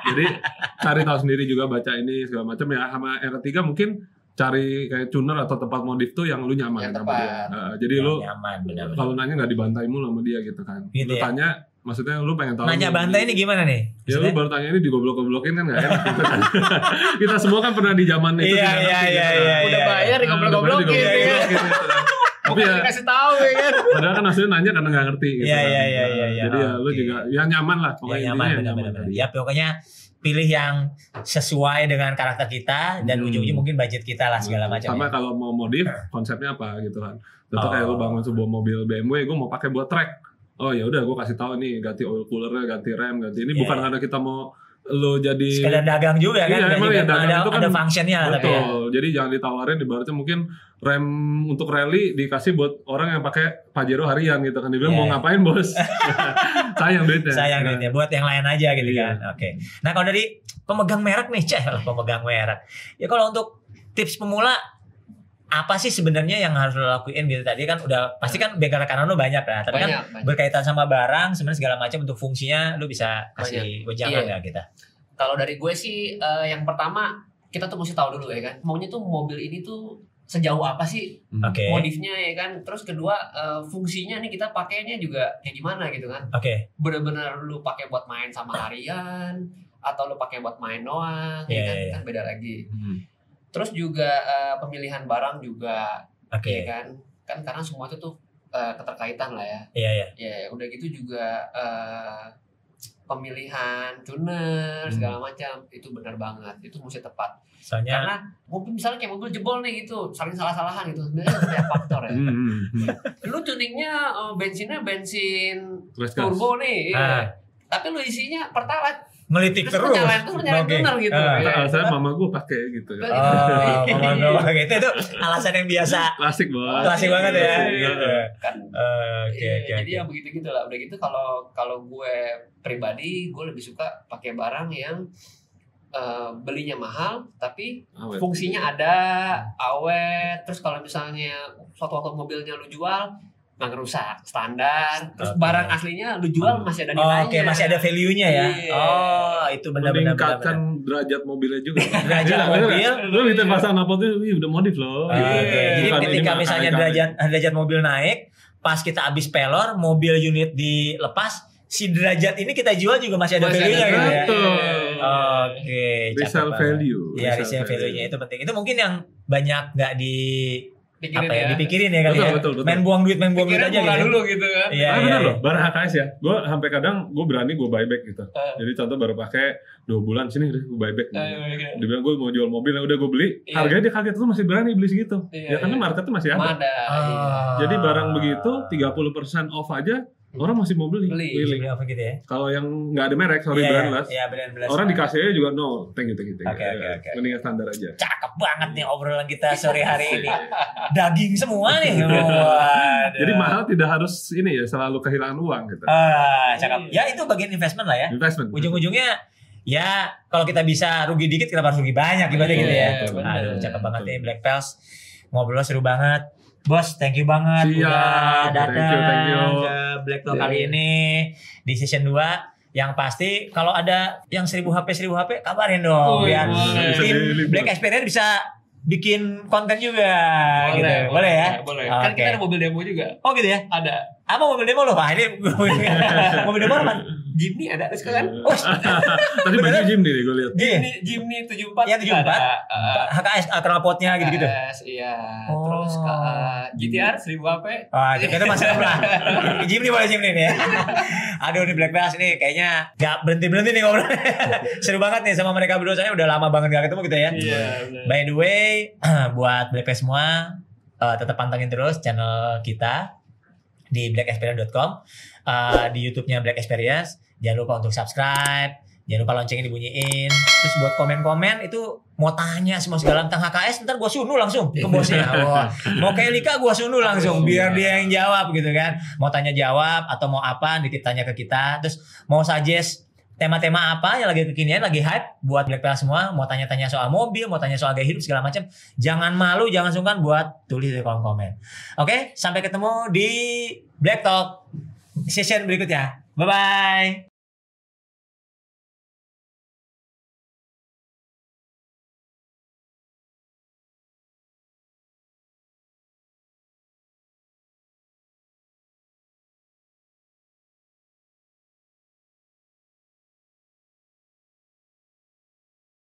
Jadi cari tahu sendiri juga baca ini segala macam ya sama R3 mungkin cari kayak tuner atau tempat modif tuh yang lu nyaman
Yang
sama dia. Nah, jadi
Yang
lu
nyaman
kalau nanya nggak dibantai mulu sama dia gitu kan.
Gitu
lu
ya.
tanya maksudnya lu pengen tahu
Nanya
lu-
bantai ini gimana nih?
Ya lu
Maksudnya?
baru tanya ini digoblok-goblokin kan gak enak gitu kan. Kita semua kan pernah di zaman itu
Iya, iya, iya,
gitu kan.
iya,
Udah
iya.
bayar
Nah,
digoblok-goblokin.
Tapi ya
Dikasih tahu ya kan.
padahal kan maksudnya nanya karena nggak ngerti gitu
Iya,
kan.
iya, iya, iya, iya.
Jadi ya lu juga ya nyaman lah
Ya,
pokoknya
nyaman
intinya ya
benar-benar.
tadi.
Ya pokoknya pilih yang sesuai dengan karakter kita dan
Hmm.
ujung-ujung mungkin budget kita lah segala macam.
Sama
ya.
kalau mau modif konsepnya apa gitu kan. Contoh
Oh.
kayak lu bangun sebuah mobil BMW, gue mau pakai buat track. Oh ya udah gue kasih tahu nih ganti oil coolernya, ganti rem, ganti ini
Iya,
bukan
iya.
karena kita mau lu jadi
Sekedar dagang juga kan,
Iya, emang ya, dagang
ada,
itu kan-
ada functionnya lah tapi ya.
Betul. Jadi jangan ditawarin ibaratnya mungkin rem untuk rally dikasih buat orang yang pakai Pajero harian gitu kan. Dia bilang
Iya.
mau ngapain bos? Sayang duitnya.
sayang
Nah,
duitnya buat yang lain aja gitu
Iya.
kan oke nah kalau dari pemegang merek nih ceh lah pemegang merek ya kalau untuk tips pemula apa sih sebenarnya yang harus lo lakuin gitu tadi kan udah pasti kan bengkel kanan lo banyak lah tapi kan
Banyak, banyak.
berkaitan sama barang sebenarnya segala macam untuk fungsinya lo bisa kasih wejangan
Iya.
ya kita
Kalau dari gue sih eh, yang pertama kita tuh mesti tahu dulu ya kan. Maunya tuh mobil ini tuh sejauh apa sih
Hmm.
Oke.
modifnya ya kan terus kedua eh, fungsinya nih kita pakainya juga kayak gimana gitu kan
Oke.
bener-bener lu pakai buat main sama harian atau lu pakai buat main doang
Iya,
ya kan,
iya, iya.
kan beda lagi
Hmm.
Terus juga eh, pemilihan barang juga
Oke.
ya kan kan karena semua itu tuh eh, keterkaitan lah ya
Iya iya.
ya udah gitu juga eh, pemilihan tuner segala macam itu benar banget itu mesti tepat
Soalnya
karena mobil misalnya kayak mobil jebol nih gitu saling salah-salahan gitu sebenarnya itu banyak faktor ya
Hmm, hmm, hmm.
lu tuningnya eh, bensinnya bensin turbo nih iya.
Ah.
tapi lu isinya pertalite
ngelitik
terus,
terus.
lu nyalain tuh nyalain
Oke.
tuner gitu
Ah.
ya.
Alasannya mama gue pakai gitu ya.
Oh, mama gua gitu itu alasan yang biasa.
Klasik banget.
Klasik banget ya.
Klasik,
Gitu.
iya.
kan
Eh, Oke
Iya,
oke
jadi yang begitu gitu lah udah gitu kalau kalau gue pribadi gue lebih suka pakai barang yang eh, belinya mahal tapi
Awet.
fungsinya ada awet terus kalau misalnya suatu waktu mobilnya lu jual nggak ngerusak standar terus barang aslinya lu jual masih ada
Oh,
nilainya
Oke masih ada value-nya ya.
Iya.
Oh itu benar-benar.
meningkatkan derajat mobilnya juga.
Derajat
Iya,
mobil.
Lu bisa pasang knalpotnya, wih udah modif loh.
Ah,
Gitu.
Oke, Jadi
Bukan
ketika misalnya derajat derajat mobil naik, pas kita habis pelor, mobil unit dilepas, si derajat ini kita jual juga masih ada
Masih
value-nya gitu ya.
Betul.
Oke, cakep
Resale value.
Iya, resale value-nya itu penting. Itu mungkin yang banyak nggak di
Pikirin
apa ya,
ya.
dipikirin ya kali
Betul,
ya.
betul, betul.
Main buang duit, main buang duit
Pikirin
aja
murah
gitu.
dulu gitu kan
Iya,
ah
iya,
bener
iya.
loh, barang HKS ya. Gue sampai kadang gue berani gue buyback gitu.
Eh.
Jadi contoh baru pakai dua bulan sini deh gue buyback.
Eh, iya.
Dia bilang gue mau jual mobil yang udah gue beli,
Iya.
harganya dia kaget tuh masih berani beli segitu.
Iya,
ya karena
iya.
market tuh masih ada.
ada iya.
Ah.
Jadi barang begitu 30% off aja orang masih mau beli.
Beli.
Beli apa gitu ya?
Kalau yang nggak ada merek, sorry
Iya,
brandless.
Iya, brandless.
Orang dikasih aja juga no, thank you, thank you, thank you.
Oke, oke,
Ya,
oke.
Mendingan standar aja.
Cakep banget nih obrolan kita sore hari ini. Daging semua nih. Waduh.
Jadi mahal tidak harus ini ya selalu kehilangan uang gitu.
Ah, cakep. Ya itu bagian investment lah ya.
Investment.
Ujung-ujungnya ya kalau kita bisa rugi dikit kenapa harus rugi banyak ibaratnya gitu ya.
Iya, benar.
Aduh, cakep banget
Betul.
nih Black Pels. Ngobrol seru banget. Bos, thank you banget
Siap.
udah
Thank
datang
you, thank you.
Black Talk
Iya.
kali ini di season 2. Yang pasti kalau ada yang 1000 HP 1000 HP kabarin dong
Wih,
biar
boleh.
Bisa
tim. Black Experience bisa bikin konten juga gitu.
boleh,
Boleh ya?
boleh kan
Oke.
kita ada mobil demo juga
Oh gitu ya?
ada
Apa mobil demo lo? Wah ini mobil demo apa?
Jimny ada terus kan
Oh,
Tadi baju gym nih gue lihat.
Jimny Jimny 74
Iya,
juga
74.
ada. Eh,
HKS uh, knalpotnya gitu-gitu.
KS, iya
Oh.
terus eh, GTR 1000 HP
Wah, kita masih lah. Jim nih boleh Jim nih ya. Aduh nih Black Bass nih kayaknya gak berhenti-berhenti nih ngobrol. Seru banget nih sama mereka berdua soalnya udah lama banget gak ketemu gitu ya.
iya
By the way, buat Black Bass semua eh, tetap pantengin terus channel kita di blackexperience.com eh, di YouTube-nya Black Experience. Jangan lupa untuk subscribe, jangan lupa loncengnya dibunyiin. Terus buat komen-komen itu mau tanya semua segala tentang HKS, ntar gue sunu langsung ke bosnya. Wah, mau kayak Lika gue sunu langsung biar dia yang jawab gitu kan. Mau tanya jawab atau mau apa nitip tanya ke kita. Terus mau suggest tema-tema apa yang lagi kekinian, lagi hype buat Black Pearl semua. Mau tanya-tanya soal mobil, mau tanya soal gaya hidup segala macam. Jangan malu, jangan sungkan buat tulis di kolom komen. Oke, sampai ketemu di Black Talk session berikutnya. Bye bye.